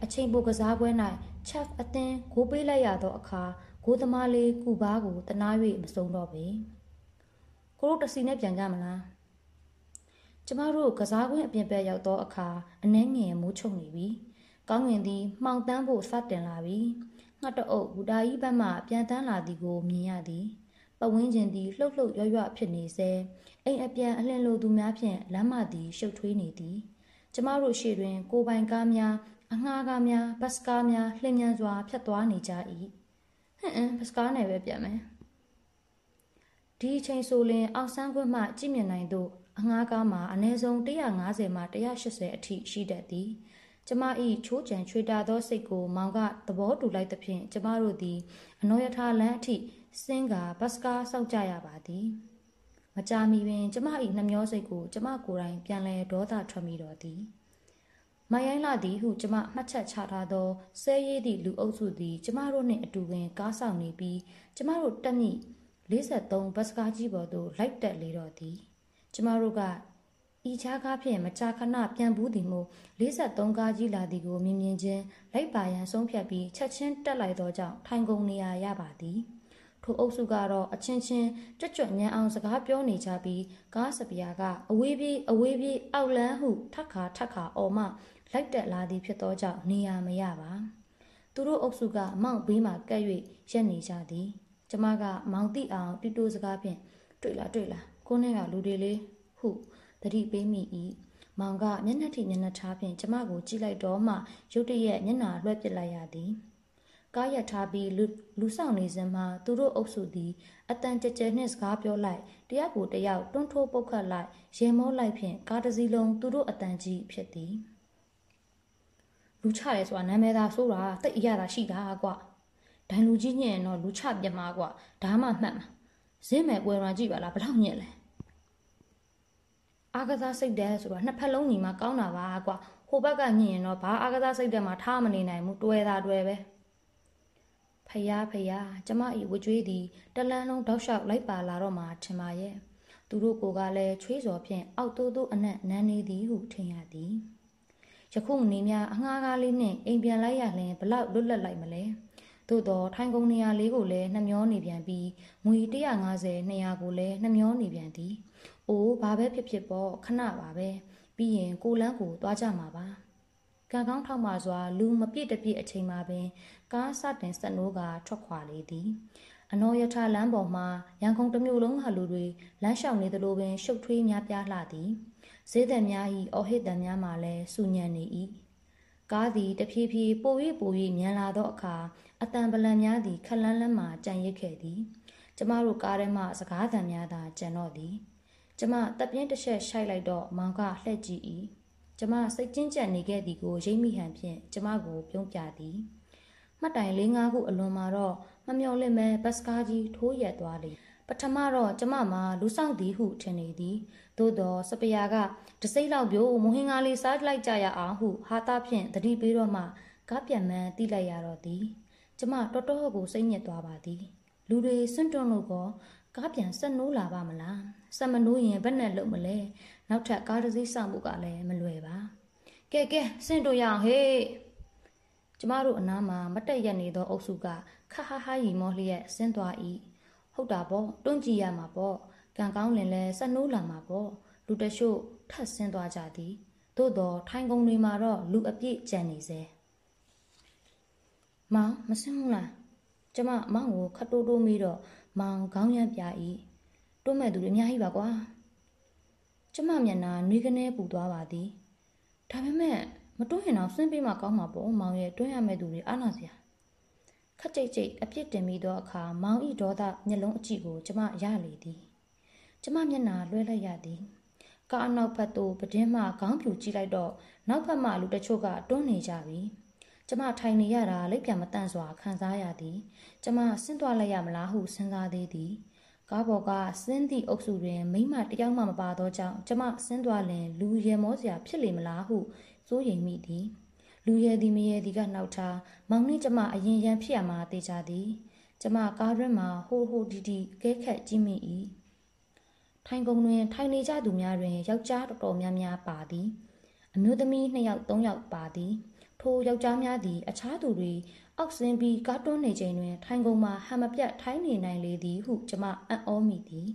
အချိန်ပိုကစားပွဲ၌ chef အသင်းဂိုးပေးလိုက်ရသောအခါဂိုးသမားလေးကုဘာကိုတနာ၍မစုံတော့ပေကိုတို့တစီနဲ့ပြန်ကြမလားကျမတို့ကစားကွင်းအပြင်ဘက်ရောက်သောအခါအနှဲငယ်မိုးချုံနေပြီကောင်းငင်သည်မှောင်တန်းဖို့စတင်လာပြီ ငှက်တအုပ်ဘူတာကြီးဘက်မှပြန်တန်းလာသည်ကိုမြင်ရသည်ပဝင်းကျင်သည်လှုပ်လှုပ်ရွရွဖြစ်နေစေအိမ်အပြန်အလင်းလိုသူများဖြင့်လမ်းမသည်ရှုပ်ထွေးနေသည်ကျမတို့ရှေ့တွင် ကိုပိုင်ကားများအငှားကားများဘတ်စကားများလှည့်မြန်စွာဖြတ်သွားနေကြ၏ဟန်အန်ဘတ်စကားနဲ့ပဲပြန်မယ်ဒီအချိန်ဆိုရင်အောင်ဆန်းခွင့်မှကြည့်မြင်နိုင်သောအငှားကားမှာအနည်းဆုံး150မှ180အထိရှိတတ်သည် ကျမ၏ချိုးကြံချွေတာသောစိတ်ကိုမောင်ကသဘောတူလိုက်သဖြင့်ကျမတို့သည်အနောယထာလန်းအထိစင်းကဘတ်စကားစောက်ကြရပါသည်မကြာမီပင် ကျမ၏နှမျောစိတ်ကိုကျမကိုယ်တိုင်ပြန်လဲဒေါသထွက်မိတော်သည်မယိုင်းလာသည်ဟုကျမမှတ်ချက်ချထားသောဆဲရည်သည့်လူအုပ်စုသည် ကျမတို့နှင့်အတူပင်ကားဆောင်နေပြီးကျမတို့တက်မိ53ဘတ်စကားကြီးပေါ်သို့လိုက်တက်လေတော့သည် ကျမတို့က ဤချားကားဖြင့်မကြာခဏပြန်ဘူးသည်မို့53ကားကြီးလာသည်ကိုမြင်မြင်ချင်းလိုက်ပါရန်ဆုံးဖြတ်ပြီးချက်ချင်းတက်လိုက်သောကြောင့်ထိုင်ကုန်နေရရပါသည်ထိုအုပ်စုကတော့အချင်းချင်းကြွကြွညံအောင်စကားပြောနေကြပြီးကားစပီယာကအဝေးပြေးအဝေးပြေးအောက်လန်းဟုထက်ခါထက်ခါအော်မှလိုက်တက်လာသည်ဖြစ်သောကြောင့်နေရမရပါသူတို့အုပ်စုကမောင်ဘေးမှကပ်၍ရက်နေကြသည်ကျမကမောင်တိအောင်တူတူစကားဖြင့်တွေ့လားတွေ့လားကိုနဲ့ကလူတွေလေးဟု သတိပေးမိ၏မောင်ကမျက်နှာထိမျက်နှာထားဖြင့်ကျမကိုကြည့်လိုက်တော့မှရုတ်တရက်မျက်နှာလွှဲပစ်လိုက်ရသည်ကားရထားပြီးလူလူဆောင်နေစဉ်မှာသူတို့အုပ်စုသည်အတန်ကြဲကြဲနှင့်စကားပြောလိုက်တယောက်ကိုတယောက်တွန်းထိုးပုတ်ခတ်လိုက်ရေမောလိုက်ဖြင့်ကားတစ်စီးလုံးသူတို့အတန်ကြီးဖြစ်သည်လူချရဲဆိုတာနာမည်သာဆိုတာတိတ်အရသာရှိတာကွာဒိုင်လူကြီးညင်တော့လူချပြမှာကွာဒါမှမှတ်မှာဇင်းမဲ့ပွဲရန်ကြည့်ပါလားဘလောက်ညင်လဲ အာကစားစိတ်တဲ့ဆိုတော့နှစ်ဖက်လုံးညီမကောင်းတာပါကွာဟိုဘက်ကညင်ရင်တော့ဘာအာကစားစိတ်တဲ့မှာထားမနေနိုင်ဘူးတွဲတာတွဲပဲဖယားဖယားကျမဤဝကြွေးသည်တလန်းလုံးတောက်လျှောက်လိုက်ပါလာတော့မှထင်ပါရဲ့သူတို့ကိုကလည်းချွေးစော်ဖြင့်အောက်တိုးတိုးအနက်နန်းနေသည်ဟုထင်ရသည်ယခုနေများအငှားကားလေးနှင့်အိမ်ပြန်လိုက်ရလင်ဘလောက်လွတ်လပ်လိုက်မလဲသို့တော့ထိုင်ကုန်နေရာလေးကိုလည်းနှမျောနေပြန်ပြီးငွေ150 200ကိုလည်းနှမျောနေပြန်သည်။ အိုးဘာပဲဖြစ်ဖြစ်ပေါ့ခဏပါပဲ။ပြီးရင်ကိုလန်းကိုသွားကြမှာပါ။ကံကောင်းထောက်မှစွာလူမပြည့်တပြည့်အချိန်မှာပင် ကားစတင်ဆက်နိုးကထွက်ခွာလေသည်အနောယထလမ်းပေါ်မှာရန်ကုန်တစ်မျိုးလုံးဟာလူတွေလမ်းလျှောက်နေသလိုပင်ရှုပ်ထွေးများပြားလှသည်ဈေးသက်များ၏အော်ဟစ်တံများမှလည်းစူညံနေ၏ကားသည်တဖြည်းဖြည်းပို၍ပို၍မြန်လာသောအခါအတန်ပလံများသည်ခလန်းလန်းမှကြံရစ်ခဲ့သည် ကျမတို့ကားထဲမှစကားသံများသာကြံတော့သည် ကျမတပ်ပြင်းတစ်ချက်ရှိုက်လိုက်တော့မောင်ကလှည့်ကြည့်၏ကျမစိတ်ကျဉ်ကျပ်နေခဲ့သည်ကိုရိပ်မိဟန်ဖြင့်ကျမကိုပြုံးပြသည်မှတ်တိုင်၄၅ခုအလွန်မှာတော့မမျော်လင့်မဲ့ဘတ်စကားကြီးထိုးရက်သွားလေပထမတော့ကျမမှာလူဆောင်သည်ဟုထင်နေသည်သို့တော့စပယာကတစိမ့်လောက်ပြိုးမဟင်္ဂါလေးစားလိုက်ကြရအောင်ဟုဟာတာဖြင့်တတိပေးတော့မှကားပြန်မှန်းတိလိုက်ရတော့သည် ကျမတော်တော်ကိုစိတ်ညစ်သွားပါသည် လူတွေစွန့်တွန်းလို့ကော ကားပြန်ဆက်နိုးလာပါမလားဆက်မနိုးရင်ဘယ်နဲ့လုပ်မလဲနောက်ထပ်ကားတစ်စီးစောင့်ဖို့ကလည်းမလွယ်ပါကဲကဲဆင့်တို့ရအောင်ဟေးကျမတို့အနားမှာမတက်ရက်နေသောအုပ်စုကခဟဟရီမောလျက်ဆင်းသွား၏ဟုတ်တာပေါ့တွန့်ကြည့်ရမှာပေါ့ကံကောင်းလင်လဲဆက်နိုးလာမှာပေါ့လူတချို့ထပ်ဆင်းသွားကြသည်သို့တော့ထိုင်ကုန်တွေမှာတော့လူအပြည့်ကြံနေစေမောင်မဆင်းဘူးလားကျမမောင်ကိုခတ်တိုးတိုးမိတော့ မောင်ခေါင်းရမ်းပြ၏တွန်းမဲ့သူတွေအများကြီးပါကွာကျမမျက်နှာနှွေးကနေပူသွားပါသည်ဒါပေမဲ့မတွန်းရင်တော့ဆင်းပေးမှကောင်းမှာပေါ့မောင်ရဲ့တွန်းရမဲ့သူတွေအားနာစရာခက်ကြိတ်ကြိတ်အပြစ်တင်ပြီးသောအခါမောင်ဤဒေါသမျက်လုံးအကြည့်ကိုကျမရလေသည်ကျမမျက်နှာလွှဲလိုက်ရသည်ကားအနောက်ဘက်သို့ပဒင်းမှခေါင်းပြူကြည့်လိုက်တော့နောက်ဘက်မှလူတချို့ကတွန်းနေကြပြီ ကျမထိုင်နေရတာလက်ပြန်မတန့်စွာခံစားရသည် ကျမဆင်းသွားလိုက်ရမလားဟုစဉ်းစားသေးသည်ကားပေါ်ကဆင်းသည့်အုပ်စုတွင်မိမတယောက်မှမပါသောကြောင့်ကျမဆင်းသွားလင်လူရဲမောစရာဖြစ်လေမလားဟုစိုးရိမ်မိသည်လူရဲသည်မရဲသည်ကနောက်ထားမောင်နှင့်ကျမအရင်ရန်ဖြစ်ရမှာတေချာသည်ကျမကားတွင်မှဟိုဟိုဒီဒီကဲခတ်ကြည့်မိ၏ထိုင်ကုန်တွင် ထိုင်နေကြသူများတွင်ယောက်ျားတော်တော်များများပါသည် အမျိုးသမီး2ယောက်3ယောက်ပါသည် ထိုယောက်ျားများသည် အခြားသူတွေအောက်ဆင်းပြီးကားတွန်းနေချိန်တွင် ထိုင်ကုန်မှာဟန်မပြတ်ထိုင်းနေနိုင်လေသည်ဟုကျမအံ့ဩမိသည်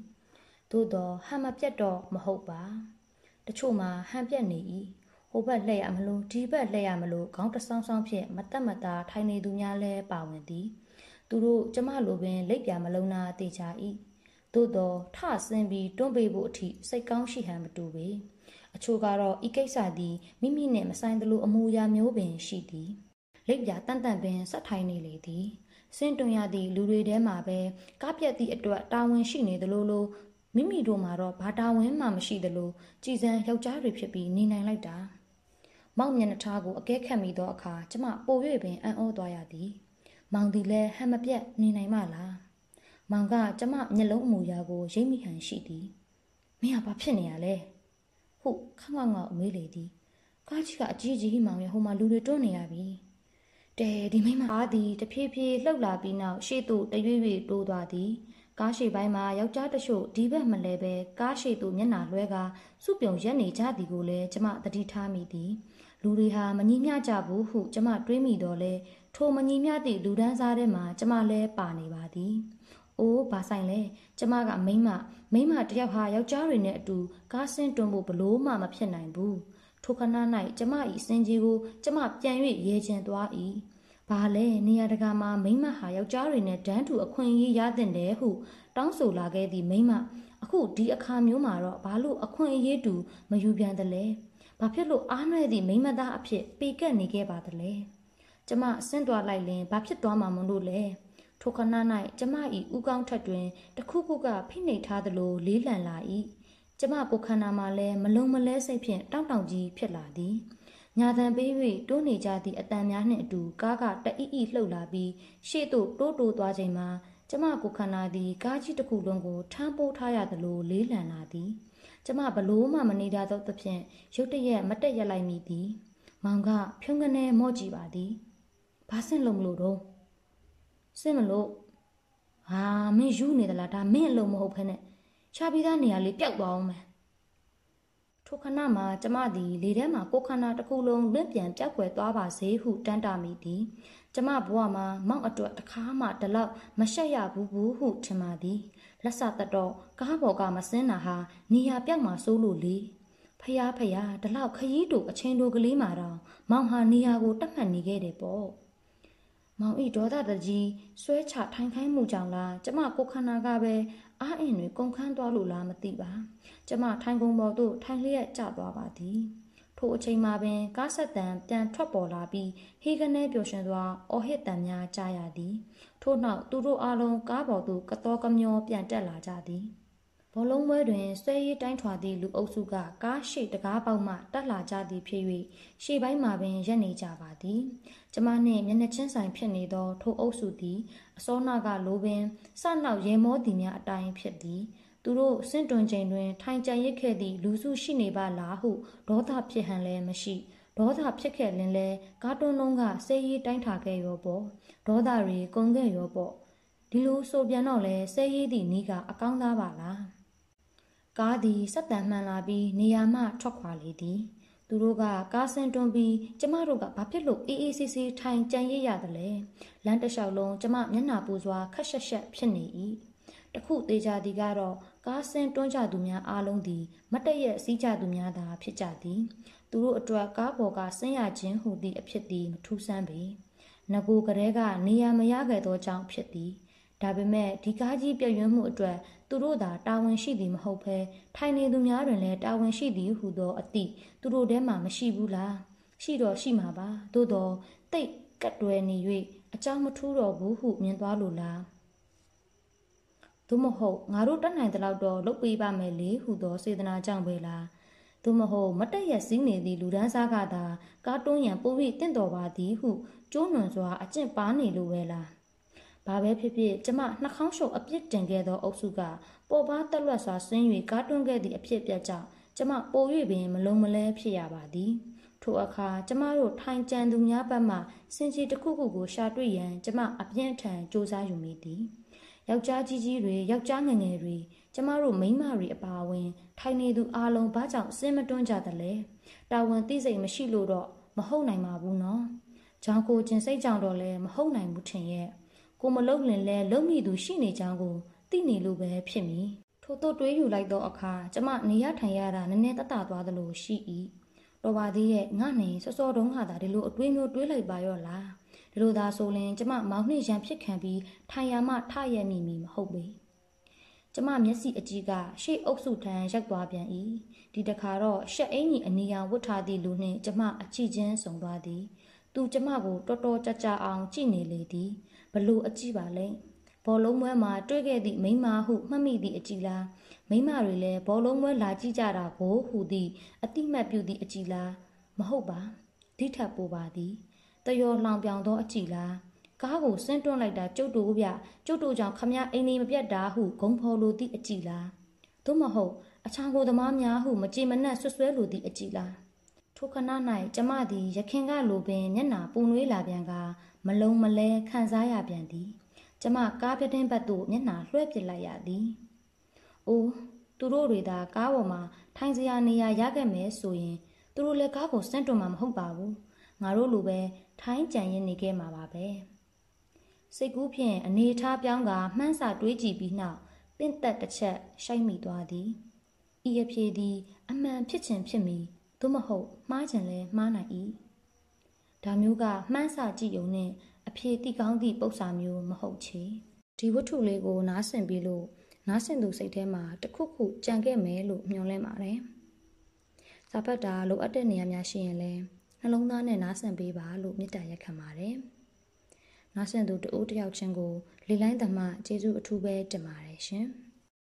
သို့သောဟန်မပြတ်တော့မဟုတ်ပါတချို့မှာဟန်ပြတ်နေ၏ဟိုဘက်လှည့်ရမလို့ဒီဘက်လှည့်ရမလို့ခေါင်းတဆောင်းဆောင်းဖြင့်မတက်မတာထိုင်နေသူများလည်းပါဝင်သည်သူတို့ကျမလိုပင်လက်ပြမလုံးနာတေချာ၏သို့သောထဆင်းပြီးတွန်းပေးဖို့အထိစိတ်ကောင်းရှိဟန်မတူပေ အချို့ကတော့ဤကိစ္စသည်မိမိနှင့်မဆိုင်သလိုအမူအရာမျိုးပင်ရှိသည်လက်ပြတန်တန်ပင်ဆက်ထိုင်နေလေသည်စင်တွင်ရသည့်လူတွေထဲမှာပဲကားပြက်သည့်အတွက်တာဝန်ရှိနေသလိုလိုမိမိတို့မှာတော့ဘာတာဝန်မှမရှိသလိုကြည်စံယောက်ျားတွေဖြစ်ပြီးနေနိုင်လိုက်တာမောင်မျက်နှာထားကိုအကဲခတ်မိသောအခါကျမပို၍ပင်အံ့ဩသွားရသည် မောင်သည်လည်းဟန်မပြတ်နေနိုင်မလားမောင်ကကျမမျက်လုံးအမူအရာကိုရိပ်မိဟန်ရှိသည်မင်းကဘာဖြစ်နေရလဲ ဟုခန့်ခန့်ငေါမေးလေသည်ကားကြီးကအကြီးကြီးမောင်ရဲ့ဟိုမှာလူတွေတွန်းနေရပြီတဲဒီမိမအားသည်တဖြည်းဖြည်းလှုပ်လာပြီးနောက်ရှေ့သို့တရွေ့ရွေ့တိုးသွားသည်ကားရှိပိုင်းမှာယောက်ျားတချို့ဒီဘက်မလဲပဲကားရှိသို့မျက်နှာလွှဲကစုပြုံရက်နေကြသည်ကိုလည်းကျမသတိထားမိသည်လူတွေဟာမညီမျှကြဘူးဟုကျမတွေးမိတော့လဲထိုမညီမျှသည့်လူဒန်းစားထဲမှာကျမလည်းပါနေပါသည်။ အိုးဘာဆိုင်လဲကျမကမိမမိမတယောက်ဟာယောက်ျားတွေနဲ့အတူကားဆင်းတွန်းဖို့ဘလို့မှမဖြစ်နိုင်ဘူး။ထိုခဏ၌ကျမ၏စင်ကြီးကိုကျမပြန်၍ရဲချင်သွား၏။ဘာလဲနေရာတကာမှာမိမဟာယောက်ျားတွေနဲ့ဒန်းတူအခွင့်အရေးရတဲ့တယ်ဟုတောင်းဆိုလာခဲ့သည့်မိမအခုဒီအခါမျိုးမှာတော့ဘာလို့အခွင့်အရေးတူမယူပြန်သလဲ။ဘာဖြစ်လို့အားနွဲ့သည့်မိမသားအဖြစ်ပေကက်နေခဲ့ပါသလဲ။ကျမဆင်းသွားလိုက်ရင်ဘာဖြစ်သွားမှာမလို့လဲ။ ထိုခဏ၌ကျမ၏ဥကောင်းထက်တွင်တခုခုကဖိနှိပ်ထားသလိုလေးလံလာ၏ကျမကိုခန္ဓာမှာလည်းမလုံးမလဲစိတ်ဖြင့်တောင့်တောင့်ကြီးဖြစ်လာသည်ညာတန်ပေး၍တိုးနေကြသည့်အတန်များနှင့်အတူကားကတအီအီလှုပ်လာပြီးရှေ့သို့တိုးတိုးသွားချိန်မှာကျမကိုခန္ဓာသည်ကားကြီးတစ်ခုလုံးကိုထမ်းပိုးထားရသလိုလေးလံလာသည်ကျမဘလို့မှမနေတတ်သောသဖြင့်ရုတ်တရက်မတက်ရက်လိုက်မိသည် မောင်ကဖြုံးကနေမော့ကြည့်ပါသည်ဘာဆင့်လုံးမလို့တော့ စစ်မလို့ဟာမင်းယူနေသလားဒါမင်းအလုံးမဟုတ်ဖ ೇನೆ ချာပြီးသားနေရာလေးပျောက်သွားအောင်မယ်ထိုခဏမှာကျမသည်လေထဲမှာကိုခန္ဓာတစ်ခုလုံးလွင့်ပြန်ပြောက်ွယ်သွားပါစေဟုတန်းတာမိသည်ကျမဘဝမှာမောက်အတွက်တခါမှဒီလောက်မရှက်ရဘူးဘူးဟုထင်ပါသည်လက်စတတော့ကားပေါ်ကမစင်းတာဟာနေရာပြောက်မှာစိုးလို့လေဖျားဖျားဒီလောက်ခရီးတူအချင်းတို့ကလေးမှာတော့မောင်ဟာနေရာကိုတတ်မှတ်နေခဲ့တယ်ပေါ့ မောင်ဤဒေါသတကြီးဆွဲချထိုင်ခိုင်းမှုကြောင့်လားကျမကိုခန္ဓာကပဲအားအင်တွေကုန်ခန်းသွားလို့လားမသိပါကျမထိုင်ကုန်ပေါ်သို့ထိုင်လျက်ကျသွားပါသည်ထိုအချိန်မှာပင်ကားဆက်တံပြန်ထွက်ပေါ်လာပြီးဟေးကနေပျော်ရွှင်စွာအော်ဟစ်တံများကြားရသည် ထို့နောက်သူတို့အားလုံးကားပေါ်သို့ကတော်ကမျောပြန်တက်လာကြသည် ဘောလုံးပွဲတွင်ဆွဲရည်တိုင်းထွာသည့်လူအုပ်စုကကားရှိတကားပေါက်မှတက်လာကြသည်ဖြစ်၍ရှေ့ပိုင်းမှာပင်ရက်နေကြပါသည်ကျမနှင့်မျက်နှာချင်းဆိုင်ဖြစ်နေသောထိုအုပ်စုသည်အစောနာကလိုပင်စနောက်ရေမောသည်များအတိုင်းဖြစ်သည်သူတို့စင့်တွင်ချိန်တွင်ထိုင်ကြံရစ်ခဲ့သည့်လူစုရှိနေပါလားဟုဒေါသဖြစ်ဟန်လည်းမရှိဒေါသဖြစ်ခဲ့လင်လဲကားတွန်းလုံးကစေးရီးတိုင်းထာခဲ့ရောပေါ့ဒေါသတွေကုန်ခဲ့ရောပေါ့ဒီလိုဆိုပြန်တော့လဲစေးရီးသည့်နီးကအကောင်းသားပါလား ကားသည်စက်တန်မှန်လာပြီးနေရာမှထွက်ခွာလေသည်သူတို့ကကားဆင်းတွန်းပြီးကျမတို့ကဘာဖြစ်လို့အေးအေးဆေးဆေးထိုင်ကြံရစ်ရတယ်လဲလမ်းတစ်လျှောက်လုံးကျမမျက်နှာပူစွာခက်ရှက်ရှက်ဖြစ်နေ၏တခုသေးကြသည်ကတော့ကားဆင်းတွန်းကြသူများအားလုံးသည်မတည့်ရက်စီးကြသူများသာဖြစ်ကြသည်သူတို့အတွက်ကားပေါ်ကဆင်းရခြင်းဟူသည့်အဖြစ်သည်မထူးဆန်းပေငကိုကလေးကနေရာမရခဲ့သောကြောင့်ဖြစ်သည် ဒါပေမဲ့ဒီကားကြီးပြည့်ရွံ့မှုအတွက်သူတို့သာတာဝန်ရှိသည်မဟုတ်ဘဲထိုင်နေသူများတွင်လည်းတာဝန်ရှိသည်ဟုသောအသည့်သူတို့ထဲမှာမရှိဘူးလားရှိတော့ရှိမှာပါသို့တော့တိတ်ကတ်တွယ်နေ၍အကြောင်းမထူးတော့ဘူးဟုမြင်သွားလို့လားသို့မဟုတ်ငါတို့တတ်နိုင်တဲ့လောက်တော့လုပ်ပေးပါမယ်လေဟုသောစေတနာကြောင့်ပဲလားသို့မဟုတ်မတက်ရစည်းနေသည့်လူဒန်းစားကသာကားတွန်းရန်ပိုပြီးတင့်တော်ပါသည်ဟုကျိုးနွန်စွာအကျင့်ပါနေလိုပဲလား ဘာပဲဖြစ်ဖြစ်ကျမနှာခေါင်းရှုပ်အပြစ်တင်ခဲ့သောအုပ်စုကပေါ်ပါတက်လွတ်စွာဆင်း၍ကားတွန်းခဲ့သည့်အဖြစ်ပြက်ကြောင့်ကျမပို၍ပင်မလုံးမလဲဖြစ်ရပါသည်ထိုအခါကျမတို့ထိုင်ကြံသူများဘက်မှစင်ကြီးတစ်ခုခုကိုရှာတွေ့ရန်ကျမအပြင်းထန်စ조사ယူမိသည်ယောက်ျားကြီးကြီးတွေယောက်ျားငယ်ငယ်တွေကျမတို့မိန်းမတွေအပါအဝင် ထိုင်နေသူအလုံးဘာကြောင့်စင်မတွန်းကြသလဲတာဝန်သိစိတ်မရှိလို့တော့မဟုတ်နိုင်ပါဘူးနော်။ကြောင်ကိုကျင်စိတ်ကြောင့်တော့လည်းမဟုတ်နိုင်ဘူးထင်ရဲ့။ ကိုမလုံလင်လဲလုံမိသူရှိနေကြောင်းကိုသိနေလို့ပဲဖြစ်မည်။ထို့သို့တွေးယူလိုက်သောအခါကျမနေရထိုင်ရတာနည်းနည်းတတသွားသလိုရှိ၏။တော်ပါသေးရဲ့ငါနေစောစောတုန်းကသာဒီလိုအတွေးမျိုးတွေးလိုက်ပါရော့လား။ဒီလိုသာဆိုရင်ကျမမောင်နှင့်ရန်ဖြစ်ခံပြီးထိုင်ရမှထရမိမီမဟုတ်ပေကျမမျက်စိအကြည့်ကရှေ့အုပ်စုထံရောက်သွားပြန်၏ဒီတခါတော့ရှက်အင်းကြီးအနီရောင်ဝတ်ထားသည့်လူနှင့်ကျမအကြည့်ချင်းဆုံသွားသည်သူကျမကိုတော်တော်ကြကြအောင်ကြည့်နေလေသည် ဘလို့အကြည့်ပါလဲဘောလုံးမွဲမှာတွေ့ခဲ့သည့်မိမဟုမှတ်မိသည့်အကြည့်လားမိမတွေလည်းဘောလုံးမွဲလာကြည့်ကြတာကိုဟူသည့်အတိမတ်ပြုသည့်အကြည့်လားမဟုတ်ပါဒီထက်ပိုပါသည်တယောလောင်ပြောင်သောအကြည်လားကားကိုဆင်းတွန်းလိုက်တာကျုပ်တို့ဗျကျုပ်တို့ကြောင့်ခမရအိမ်နေမပြတ်တာဟုဂုံဖော်လိုသည့်အကြည်လားသို့မဟုတ်အချောင်ကိုသမားများဟုမကြည်မနှက်ဆွဆွဲလိုသည့်အကြည်လားထိုခဏ၌ကျမသည်ရခင်ကလိုပင်မျက်နာပူနွေးလာပြန်က မလုံမလဲခံစားရပြန်သည်ကျမကားပြတင်းဘက်သို့မျက်နာလွှဲပစ်လိုက်ရသည်။အိုးသူတို့တွေသာကားပေါ်မှာထိုင်စရာနေရာရခဲ့မယ်ဆိုရင်သူတို့လည်းကားကိုစန့်တွန်းမှာမဟုတ်ပါဘူး။ငါတို့လိုပဲထိုင်းကြံရင်နေခဲ့မှာပါပဲစိတ်ကူးဖြင့်အနေထားပြောင်းကမှန်းစာတွေးကြည့်ပြီးနောက်ပင့်သက်တစ်ချက်ရှိုက်မိသွားသည်ဤအဖြေသည် အမှန်ဖြစ်ခြင်းဖြစ်မီသို့မဟုတ်မှားခြင်းလည်းမှားနိုင်၏ ဒါမျိုးကမှန်းစာကြည့်ုံနဲ့အဖြေတိကောင်းသည့်ပု္ပ္ပာမျိုးမဟုတ်ချေဒီဝတ္ထုလေးကိုနားဆင်ပြီးလို့နားဆင်သူစိတ်ထဲမှာတခုခုကြံခဲ့မယ်လို့မျှော်လင့်ပါတယ်စာဖတ်တာလိုအပ်တဲ့နေရာများရှိရင်လည်းနှလုံးသားနဲ့နားဆင်ပေးပါလို့မေတ္တာရက်ခံပါတယ်။နားဆင်သူတဦးတယောက်ချင်းကိုလေလိုင်းသမားကျေးဇူးအထူးပဲတင်ပါတယ်ရှင်။